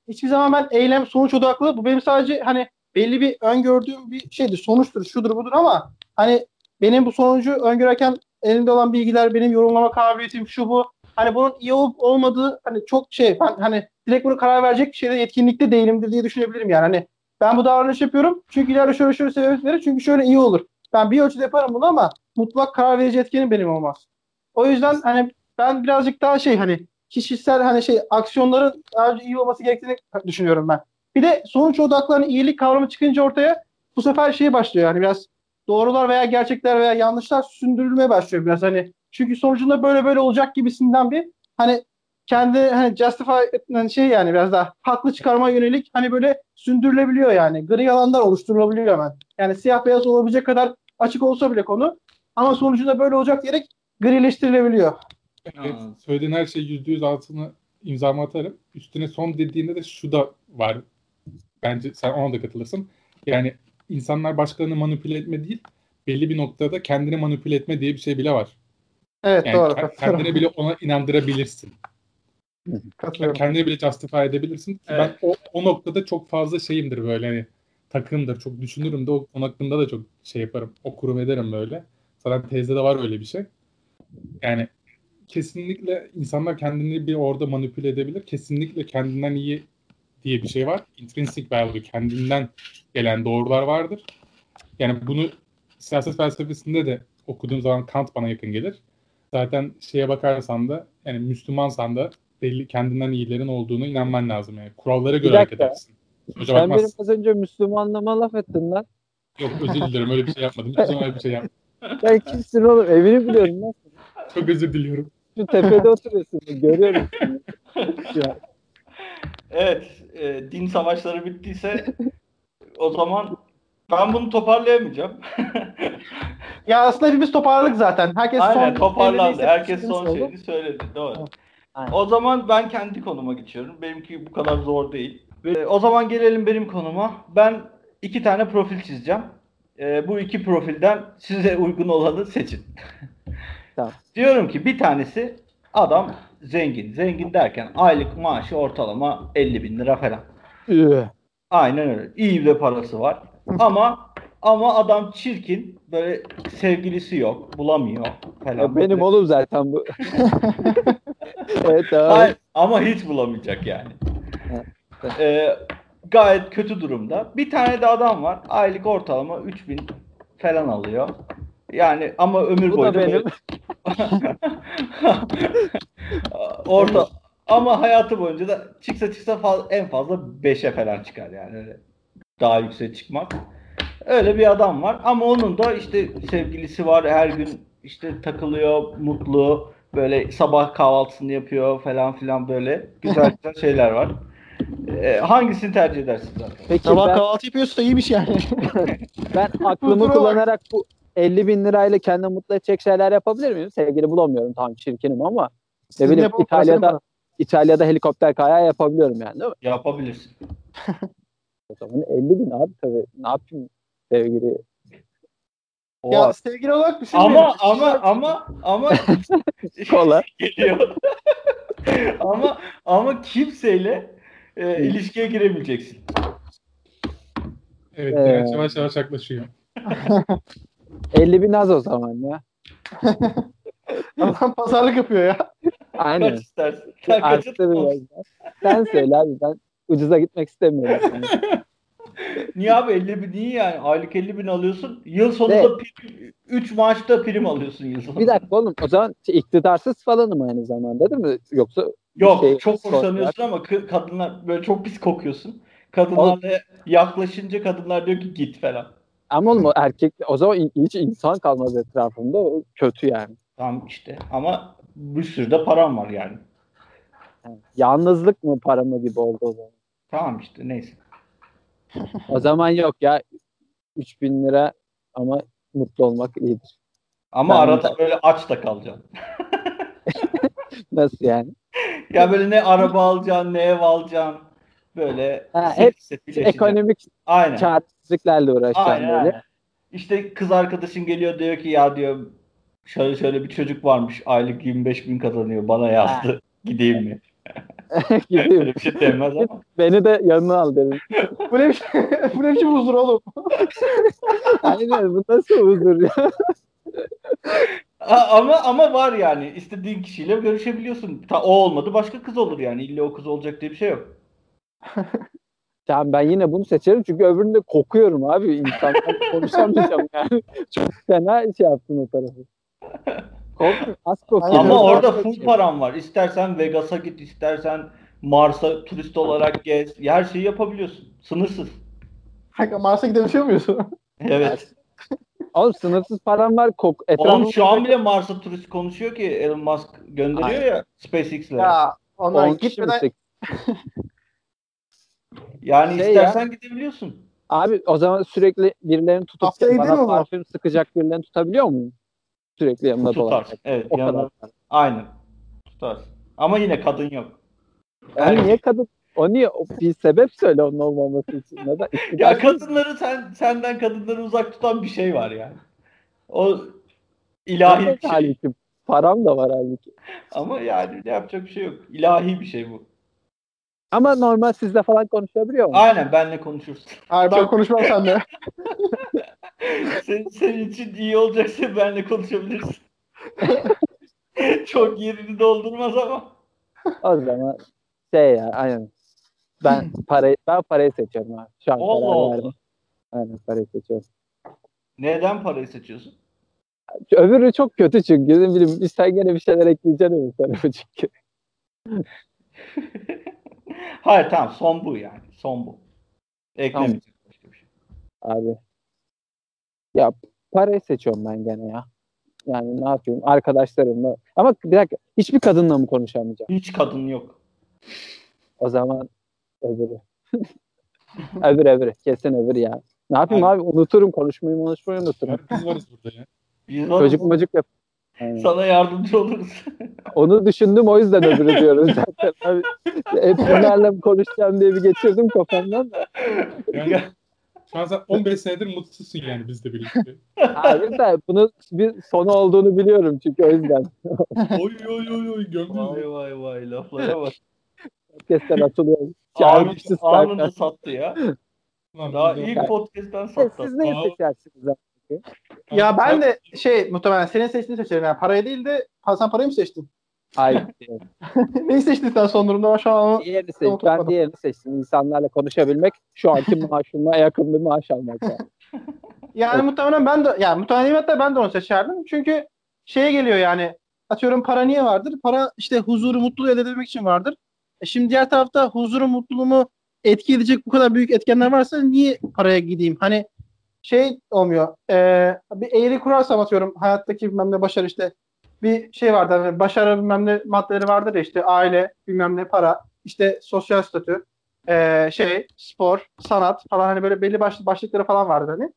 Hiçbir zaman ben eylem sonuç odaklı bu benim sadece hani belli bir öngördüğüm bir şeydir, sonuçtur, şudur budur ama hani benim bu sonucu öngörerken elimde olan bilgiler, benim yorumlama kabiliyetim şu bu. Hani bunun iyi olup olmadığı hani çok şey ben hani direkt bunu karar verecek şeyde yetkinlikte değilimdir diye düşünebilirim yani. Hani ben bu davranış yapıyorum çünkü ileride şöyle şöyle sebep verir çünkü şöyle iyi olur. Ben bir ölçüde yaparım bunu ama mutlak karar verici etkenim benim olmaz. O yüzden hani ben birazcık daha şey hani kişisel hani şey aksiyonların daha iyi olması gerektiğini düşünüyorum ben. Bir de sonuç odaklı iyilik kavramı çıkınca ortaya bu sefer şey başlıyor yani biraz doğrular veya gerçekler veya yanlışlar sündürülmeye başlıyor biraz hani çünkü sonucunda böyle böyle olacak gibisinden bir hani kendi hani justify hani şey yani biraz daha haklı çıkarma yönelik hani böyle sündürülebiliyor yani. Gri alanlar oluşturulabiliyor hemen. Yani siyah beyaz olabilecek kadar açık olsa bile konu ama sonucunda böyle olacak diyerek grileştirilebiliyor. Evet, söylediğin her şey yüzde yüz altını imzamı atarım. Üstüne son dediğinde de şu da var. Bence sen ona da katılırsın. Yani insanlar başkalarını manipüle etme değil, belli bir noktada kendini manipüle etme diye bir şey bile var. Evet yani doğru. Kendine bile ona inandırabilirsin. [LAUGHS] Kendini bile justify edebilirsin. Evet. Ben o, o noktada çok fazla şeyimdir böyle hani takımdır. Çok düşünürüm de o konu hakkında da çok şey yaparım. Okurum ederim böyle. Zaten tezde de var öyle bir şey. Yani kesinlikle insanlar kendini bir orada manipüle edebilir. Kesinlikle kendinden iyi diye bir şey var. Intrinsic value, kendinden gelen doğrular vardır. Yani bunu siyaset felsefesinde de okuduğum zaman Kant bana yakın gelir. Zaten şeye bakarsan da yani Müslümansan da belli kendinden iyilerin olduğunu inanman lazım yani. Kurallara göre hareket edersin. Hocam Sen benim az önce Müslümanlama laf ettin lan. Yok özür dilerim öyle bir şey yapmadım. Hiç zaman öyle bir şey yapmadım. Sen kimsin oğlum? Evini biliyorum lan. Çok özür diliyorum. Şu tepede oturuyorsun. Görüyorum. evet. E, din savaşları bittiyse o zaman ben bunu toparlayamayacağım. ya aslında hepimiz toparladık zaten. Herkes Aynen son toparlandı. Herkes son şeyini söyledi. Doğru. Aynen. O zaman ben kendi konuma geçiyorum. Benimki bu kadar zor değil. Ve o zaman gelelim benim konuma. Ben iki tane profil çizeceğim. E, bu iki profilden size uygun olanı seçin. Tamam. [LAUGHS] Diyorum ki bir tanesi adam zengin. Zengin derken aylık maaşı ortalama 50 bin lira falan. Aynen öyle. İyi de parası var. ama ama adam çirkin. Böyle sevgilisi yok. Bulamıyor falan. Ya benim oğlum zaten bu. [LAUGHS] [LAUGHS] evet abi. Hayır, ama hiç bulamayacak yani. ee, gayet kötü durumda. Bir tane de adam var. Aylık ortalama 3000 falan alıyor. Yani ama ömür bu boyu da benim. [LAUGHS] Orta ama hayatı boyunca da çıksa çıksa faz, en fazla 5'e falan çıkar yani öyle. Daha yüksek çıkmak. Öyle bir adam var ama onun da işte sevgilisi var her gün işte takılıyor, mutlu, böyle sabah kahvaltısını yapıyor falan filan böyle güzel [LAUGHS] güzel şeyler var. Ee, hangisini tercih edersin zaten? Peki sabah ben, kahvaltı yapıyorsa iyiymiş yani. [LAUGHS] ben aklımı kullanarak bu 50 bin lirayla kendimi mutlu edecek şeyler yapabilir miyim? Sevgili bulamıyorum tamam çirkinim ama ne bileyim İtalya'da İtalya'da helikopter kayağı yapabiliyorum yani değil mi? Yapabilirsin. [LAUGHS] o zaman 50 bin abi tabii ne yapayım sevgili ya sevgili olarak düşünmüyorum. Ama ama ama [LAUGHS] ama kola [LAUGHS] geliyor. ama ama kimseyle e, ilişkiye giremeyeceksin. Evet, ee, yavaş yavaş yaklaşıyor. [LAUGHS] 50 bin az o zaman ya. Adam pazarlık yapıyor ya. Aynen. Kaç istersin? Sen Sen söyle abi ben ucuza gitmek istemiyorum. Niye abi 50 bin niye yani? Aylık 50 bin alıyorsun. Yıl sonunda 3 maaşta prim alıyorsun yıl sonunda. Bir dakika oğlum o zaman iktidarsız falanım aynı zamanda değil mi? Yoksa Yok şey, çok hoşlanıyorsun ama kadınlar böyle çok pis kokuyorsun. Kadınlarla yaklaşınca kadınlar diyor ki git falan. Ama oğlum erkek o zaman hiç insan kalmaz etrafında. O kötü yani. Tamam işte ama bir sürü de param var yani. yani yalnızlık mı para mı gibi oldu o zaman. Tamam işte neyse. O zaman yok ya 3000 lira ama mutlu olmak iyidir. Ama ben arada de... böyle aç da kalacaksın. [LAUGHS] Nasıl yani? ya böyle ne araba alacaksın, ne ev alacaksın. Böyle ha, hep ekonomik aynen. çaresizliklerle uğraşacaksın aynen, böyle. Aynen. İşte kız arkadaşın geliyor diyor ki ya diyor şöyle şöyle bir çocuk varmış aylık 25 bin kazanıyor bana yazdı. Ha. [LAUGHS] Gideyim mi? [LAUGHS] [LAUGHS] Gideyim. Öyle bir şey denmez ama. Beni de yanına al derim. [LAUGHS] bu ne biçim, bu ne biçim huzur oğlum? [LAUGHS] Aynen bu nasıl huzur ya? A- ama ama var yani istediğin kişiyle görüşebiliyorsun. Ta, o olmadı başka kız olur yani. İlla o kız olacak diye bir şey yok. Tamam ben yine bunu seçerim çünkü öbüründe kokuyorum abi. İnsanlarla konuşamayacağım yani. Çok fena şey yaptın o tarafı. Kokuyorum. Ama orada full param var. İstersen Vegas'a git, istersen Mars'a turist olarak gez. Her şeyi yapabiliyorsun. Sınırsız. Kanka Mars'a gidebiliyor muyuz? [LAUGHS] Evet. Oğlum sınırsız param var. Kok Oğlum şu an bile Mars'a turist konuşuyor ki Elon Musk gönderiyor Aynen. ya SpaceX'le. ya onlar 10 kişi mi gitmeden [LAUGHS] Yani Şey istersen gidebiliyorsun. Abi o zaman sürekli birilerini tutup Haftaya bana parfüm sıkacak birilerini tutabiliyor muyum? Sürekli yanımda Tutar. dolaşacak. Evet. O yanına- kadar. Aynen. Tutarsın. Ama yine kadın yok. Yani niye kadın? O niye? O bir sebep söyle onun olmaması için. Neden? [LAUGHS] Ya kadınları sen senden kadınları uzak tutan bir şey var yani. O ilahi bir şey. halbuki. Param da var halbuki. Ama yani ne yapacak bir şey yok. İlahi bir şey bu. Ama normal sizle falan konuşabiliyor mu? Aynen benle konuşursun. Hayır ben konuşmam [LAUGHS] seninle. [LAUGHS] senin, senin için iyi olacaksa benle konuşabilirsin. [LAUGHS] Çok yerini doldurmaz ama. O zaman şey ya aynen. Ben [LAUGHS] parayı ben parayı seçiyorum abi. Şu an Allah karar Allah. verdim. Aynen parayı seçiyorum. Neden parayı seçiyorsun? Öbürü çok kötü çünkü. Ne bileyim sen gene bir şeyler ekleyeceksin öbür tarafa çünkü. Hayır tamam son bu yani. Son bu. Eklemeyecek başka bir şey. Abi. Ya parayı seçiyorum ben gene ya. Yani ne yapayım arkadaşlarımla. Ama bir dakika hiçbir kadınla mı konuşamayacağım? Hiç kadın yok. O zaman öbürü. [LAUGHS] öbür öbürü. Kesin öbür ya. Ne yapayım Aynen. abi unuturum konuşmayı konuşmayı unuturum. Biz varız burada ya. Biz varız. Çocuk mocuk yap. Aynen. Sana yardımcı oluruz. [LAUGHS] Onu düşündüm o yüzden öbürü diyorum zaten. Abi, hep bunlarla mı konuşacağım diye bir geçirdim kafamdan da. Yani şu an sen 15 senedir mutsuzsun yani bizle birlikte. [LAUGHS] Abi de bunun bir sonu olduğunu biliyorum çünkü o yüzden. [LAUGHS] oy oy oy oy gömdünüz. vay vay vay laflara bak. Podcast'ten atılıyor. [LAUGHS] Anında, Çağırmışsız anında sattı ya. Lan Daha ilk podcast'ten Siz, sattı. siz neyi seçersiniz abi? ya ben de şey muhtemelen senin seçtiğini seçerim. Yani parayı değil de ha, sen parayı mı seçtin? Hayır. [LAUGHS] Neyi seçtin sen son durumda? Ben şu an diğerini seç. Ben diğerini seçtim. İnsanlarla konuşabilmek şu anki maaşıma yakın bir maaş almak. Yani. [LAUGHS] Yani muhtemelen ben de yani muhtemelen hatta ben de onu seçerdim. Çünkü şeye geliyor yani atıyorum para niye vardır? Para işte huzuru, mutluluğu elde edebilmek için vardır. E şimdi diğer tarafta huzuru, mutluluğumu etki edecek bu kadar büyük etkenler varsa niye paraya gideyim? Hani şey olmuyor. E, bir eğri kurarsam atıyorum hayattaki bilmem ne başarı işte bir şey vardır. Hani başarı bilmem ne maddeleri vardır ya işte aile, bilmem ne para, işte sosyal statü, e, şey, spor, sanat falan hani böyle belli başlı başlıkları falan vardır hani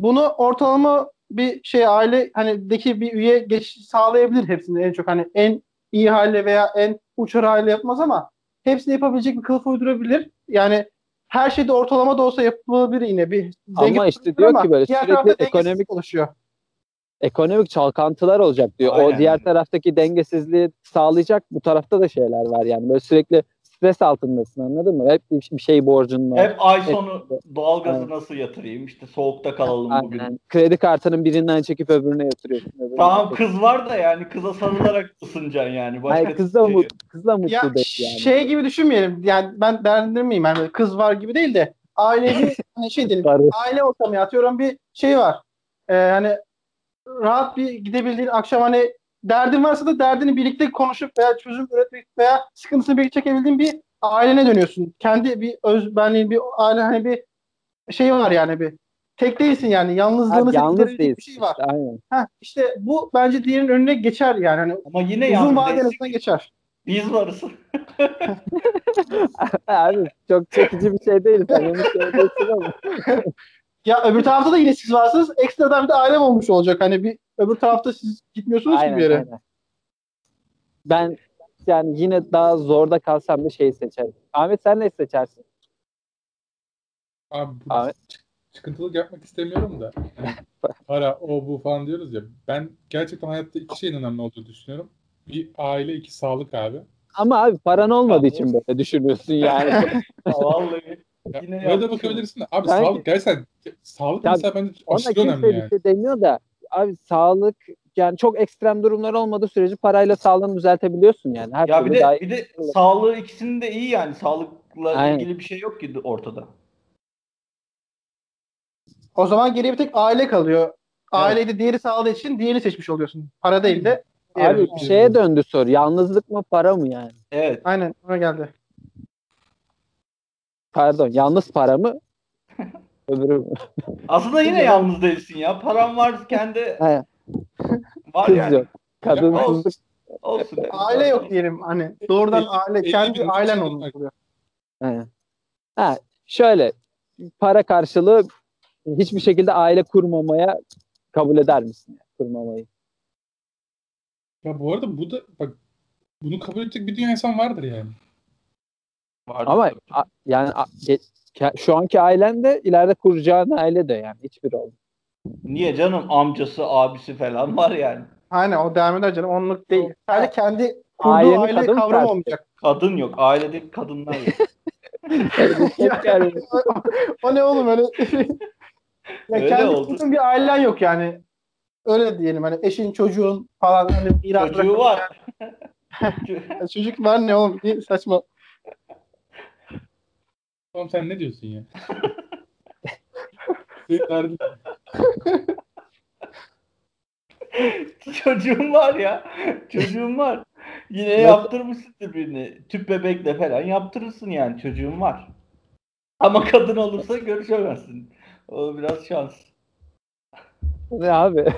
bunu ortalama bir şey aile hani deki bir üye geç sağlayabilir hepsini en çok hani en iyi hale veya en uçar hale yapmaz ama hepsini yapabilecek bir kılıf uydurabilir. Yani her şeyde ortalama da olsa yapılabilir yine bir Ama işte diyor ama ki böyle sürekli ekonomik- oluşuyor. Ekonomik çalkantılar olacak diyor. Aynen. O diğer taraftaki dengesizliği sağlayacak bu tarafta da şeyler var yani. Böyle sürekli stres altındasın anladın mı? Hep bir bir şey borcun var. Hep ay sonu Evet. doğalgazı Aynen. nasıl yatırayım? İşte soğukta kalalım bugün. Aynen. Kredi kartının birinden çekip öbürüne yatırıyorsun. öbürüne Tamam yatırıyorsun. kız var da yani kıza sarılarak ısınacaksın yani. Başka Hayır kız da, şey mut, yok. kız da mutlu Ya değil yani. şey gibi düşünmeyelim. Yani ben değerlendirmeyeyim. Yani kız var gibi değil de ailevi [LAUGHS] hani şey diyelim. Aile ortamı atıyorum bir şey var. Ee, hani rahat bir gidebildiğin akşam hani derdin varsa da derdini birlikte konuşup veya çözüm üretmek veya sıkıntısını birlikte çekebildiğin bir ailene dönüyorsun. Kendi bir özbenliğin bir aile hani bir şey var yani bir tek değilsin yani yalnızlığını Ha, yalnız değilsin. bir şey var. işte, aynen. Heh, işte bu bence diğerinin önüne geçer yani hani Ama yine uzun arasında geçer. Biz varız. [LAUGHS] [LAUGHS] Abi çok çekici bir şey değil. Sen onu söylüyorsun ama. [LAUGHS] Ya öbür tarafta da yine siz varsınız. Ekstradan bir de ailem olmuş olacak. Hani bir öbür tarafta siz gitmiyorsunuz ki Aynen, bir yere. aynen. Ben yani yine daha zorda kalsam da şeyi seçerim. Ahmet sen ne seçersin? Abi bu Abi. çıkıntılık yapmak istemiyorum da. [LAUGHS] Para, o bu falan diyoruz ya. Ben gerçekten hayatta iki şeyin önemli olduğunu düşünüyorum. Bir aile, iki sağlık abi. ama abi paran olmadığı için böyle düşünüyorsun yani. [LAUGHS] Vallahi. Ya, Yine böyle de bakabilirsin de. Abi Bence- sağlık gerçekten sağlık Tabii, mesela bence Ona aşırı önemli bir yani. şey demiyor da abi sağlık yani çok ekstrem durumlar olmadığı sürece parayla sağlığını düzeltebiliyorsun yani. Her Ya bir daha- de bir de sağlığı ikisinin de iyi yani. Sağlıkla Aynen. ilgili bir şey yok ki ortada. O zaman geriye bir tek aile kalıyor. Aileyi de diğeri sağladığı için diğerini seçmiş oluyorsun. Para değil de. Abi diğeri. şeye döndü soru. Yalnızlık mı para mı yani? Evet. Aynen ona geldi. Pardon yalnız para mı? [LAUGHS] Öbürü? Aslında yine yalnız değilsin ya. Paran var kendi [LAUGHS] He, var kız yani. yok. Kadınsızlık. Olsun. yani. Aile yok diyelim hani. Doğrudan Elli- aile. elli Kendi bin ailen olmuş oluyor. He. Ha, şöyle para karşılığı hiçbir şekilde aile kurmamaya kabul eder misin? kurmamayı. Ya bu arada bu da bak bunu kabul edecek bir dünya insan vardır yani. Vardır Ama a- yani a- ke- şu anki ailen de ileride kuracağın aile de yani hiçbiri olmaz. Niye canım amcası, abisi falan var yani. Aynen o devam eder canım. Onluk değil. Sadece kendi kurduğu Ailenin aile kadın kavramı tersi. olmayacak. Kadın yok. Ailedeki kadınlar yok. [LAUGHS] Yani [LAUGHS] o ne oğlum öyle? [LAUGHS] ya Öyle kendi oldu. bir ailen yok yani. Öyle diyelim hani eşin çocuğun falan hani Çocuğu var. yani. Çocuk var ne oğlum? Ne saçma. Oğlum sen ne diyorsun ya? [LAUGHS] Senin derdin- Çocuğum var ya. Çocuğum var. Yine yaptırmışsındır birini. Tüp bebekle falan yaptırırsın yani. Çocuğum var. Ama kadın olursa görüşemezsin. O biraz şans. ne abi? [LAUGHS]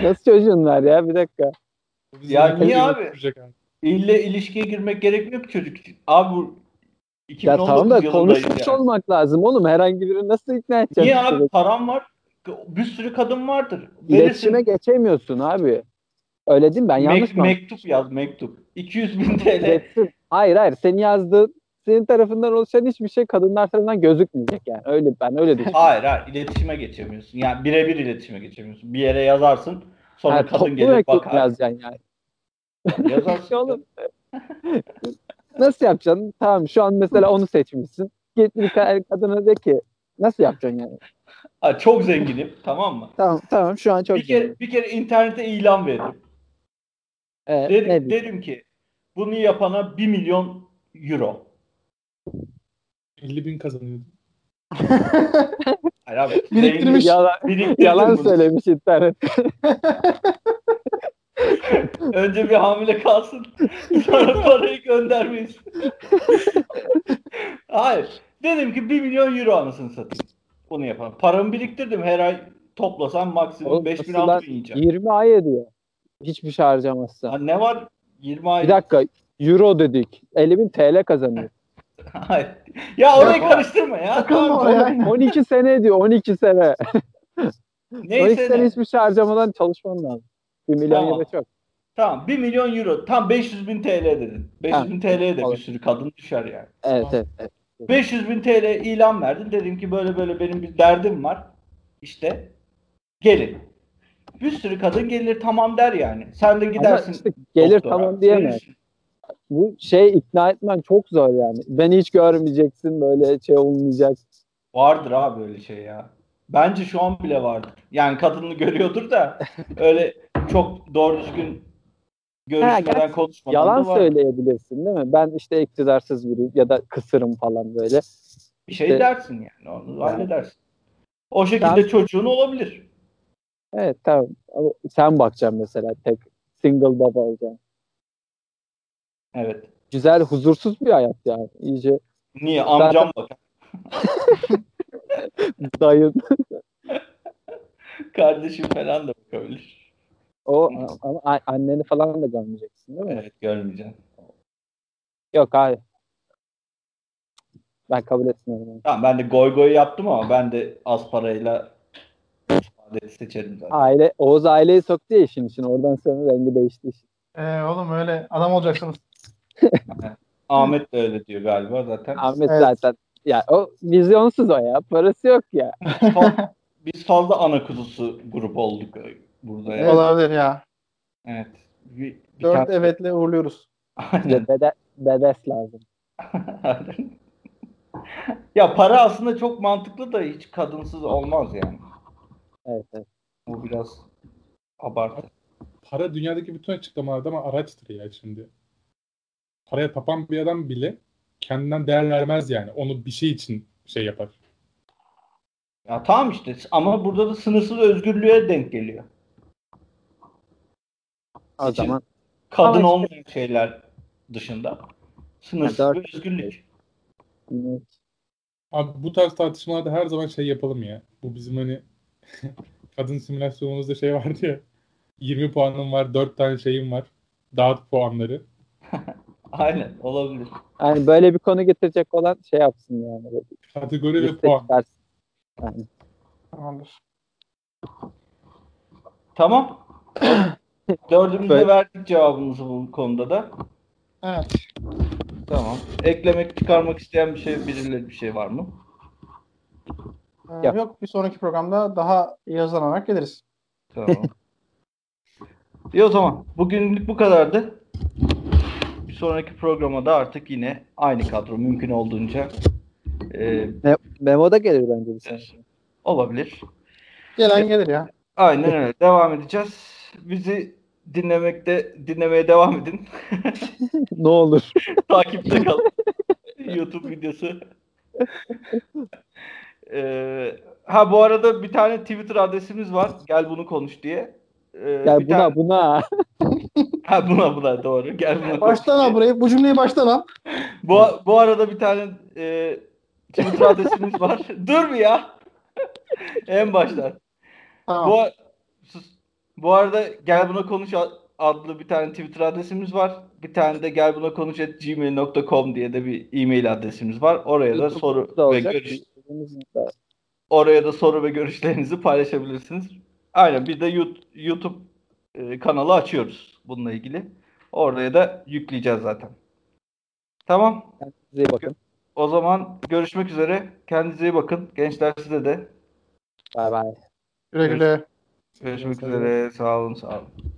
Nasıl çocuğun var ya bir dakika. Ya niye abi? abi. İlle ilişkiye girmek gerekmiyor ki çocuk için. Abi bu 2019 Ya tamam da konuşmuş yani. olmak lazım oğlum. Herhangi birini nasıl ikna edeceksin? Niye abi param var? Bir sürü kadın vardır. İletişime Verirsin. geçemiyorsun abi. Öyle değil mi? Ben yanlış mı? mektup yaz mektup. 200 bin [LAUGHS] TL. Hayır hayır. Senin yazdığın senin tarafından oluşan hiçbir şey kadınlar tarafından gözükmeyecek yani. Öyle ben öyle düşünüyorum. Hayır hayır iletişime geçemiyorsun. Yani birebir iletişime geçemiyorsun. Bir yere yazarsın sonra Ha, kadın gelir bakar. yazacaksın yani. Yazarsın. [LAUGHS] Oğlum. Nasıl yapacaksın? Tamam şu an mesela onu seçmişsin. Git bir ka- kadına de ki nasıl yapacaksın yani? Ha, çok zenginim tamam mı? Tamam tamam şu an çok bir kere bir kere internete ilan veririm. Derim, ne diyeyim? derim ki bunu yapana 1 milyon euro. 50 bin kazanıyordu. Hayır abi. [LAUGHS] Biriktirmiş. Yalan, biriktirdim yalan bunu. söylemiş internet. [LAUGHS] Önce bir hamile kalsın. Sonra parayı göndermeyiz. Hayır. Dedim ki 1 milyon euro anasını satayım. Bunu yapalım. Paramı biriktirdim. Her ay toplasam maksimum Oğlum, 5 bin nasıl 6 lan? bin yiyeceğim. 20 ay ediyor. Hiçbir şey harcamazsa. Ha, ne var? 20 ay. Bir dakika. Euro dedik. 50 bin TL kazanıyor. [LAUGHS] Hayır. Ya orayı Ya, karıştırma ya. Tamam. oraya. 12 [LAUGHS] sene ediyor. 12 sene. 12 Neyse [LAUGHS] sene de. hiçbir şey harcamadan çalışman lazım. 1 milyon Tamam. euro çok. Tamam 1 milyon euro. Tam 500 bin TL dedin. 500 Ha, bin TL'ye de olur. bir sürü kadın düşer yani. Evet, evet, evet. 500 bin TL ilan verdin. Dedim ki böyle böyle benim bir derdim var. İşte gelin. Bir sürü kadın gelir tamam der yani. Sen de Ama gidersin. işte gelir doktora, tamam diyemez. verirsin. Bu şey ikna etmen çok zor yani. Beni hiç görmeyeceksin böyle şey olmayacak. Vardır abi öyle şey ya. Bence şu an bile vardır. Yani kadını [LAUGHS] görüyordur da öyle çok doğru düzgün görüşmeden konuşmadan Yalan da var. söyleyebilirsin değil mi? Ben işte iktidarsız biriyim ya da kısırım falan böyle. Bir şey İşte- dersin yani. Onu Yani. halledersin. O şekilde Ben- çocuğun olabilir. Evet tamam. Ama sen bakacaksın mesela tek single baba olacaksın. Evet. Güzel huzursuz bir hayat yani. İyice Niye? Amcam bakar. [LAUGHS] dayın [LAUGHS] Kardeşim falan da bakabilir. O ama a- anneni falan da görmeyeceksin değil mi? Evet görmeyeceğim. Yok hayır. Ben kabul etmiyorum. yani. Tamam ben de goy goy yaptım ama ben de az parayla adeti seçerim zaten. Aile, Oğuz aileyi soktu ya işin içine. Oradan sonra rengi değişti işin. Ee, oğlum öyle adam olacaksınız. [LAUGHS] Ahmet de öyle diyor galiba zaten. Ahmet Evet. zaten ya o vizyonsuz o ya. Parası yok ya. Biz fazla ana kuzusu grup olduk burada. Evet. Olabilir ya. Evet. Bir, bir Dört tane- evetle uğurluyoruz. Aynen. Bede, bedes lazım. Aynen. [LAUGHS] ya para aslında çok mantıklı da hiç kadınsız olmaz yani. Evet, evet. Bu biraz abartı. Para dünyadaki bütün açıklamalarda ama araçtır ya şimdi. Paraya tapan bir adam bile kendinden değer vermez yani. Onu bir şey için şey yapar. Ya tamam işte ama burada da sınırsız özgürlüğe denk geliyor. O İçin- zaman Kadın Ama işte- olmayan şeyler dışında sınırsız Ya bir özgürlük. evet. Abi bu tarz tartışmalarda her zaman şey yapalım ya. Bu bizim hani [LAUGHS] kadın simülasyonumuzda şey vardı ya. 20 puanım var, 4 tane şeyim var. Dağıt puanları. [LAUGHS] Aynen olabilir. yani böyle bir konu getirecek olan şey yapsın yani. Kategori ve puan. çıkarsın. Yani. Tamamdır. Tamam. [CLEARS THROAT] [LAUGHS] Dördümüz de Böyle- verdik cevabımızı bu konuda da. Evet. Tamam. Eklemek, çıkarmak isteyen bir şey, birileri bir şey var mı? Ee, Yap. yok bir sonraki programda daha iyi hazırlanarak geliriz. Tamam. [LAUGHS] İyi o zaman. Bugünlük bu kadardı. Bir sonraki programa da artık yine aynı kadro mümkün olduğunca e, Me- Memo da gelir bence bir sonraki. olabilir. Gelen gelir ya. Aynen öyle. Devam edeceğiz. Bizi dinlemekte dinlemeye devam edin. [LAUGHS] ne olur. Takipte kalın. YouTube videosu. Ee, ha bu arada bir tane Twitter adresimiz var. Gel bunu konuş diye. Ee, Gel buna tane- buna. [LAUGHS] Ha buna buna doğru. Gel buna Baştan al burayı. Bu cümleyi baştan al. Bu, bu arada bir tane e, Twitter adresimiz var. [LAUGHS] Dur bir ya. en baştan. Tamam. Bu. Bu arada gel buna konuş adlı bir tane Twitter adresimiz var. Bir tane de gel buna konuş gmail.com diye de bir e-mail adresimiz var. Oraya da soru da ve görüş oraya da soru ve görüşlerinizi paylaşabilirsiniz. Aynen bir de YouTube e, kanalı açıyoruz bununla ilgili. Oraya da yükleyeceğiz zaten. Tamam. Kendinize iyi bakın. O zaman görüşmek üzere. Kendinize iyi bakın. Gençler size de. Bay bay. Güle güle. Görüşmek üzere. Sağ olun. Sağ olun.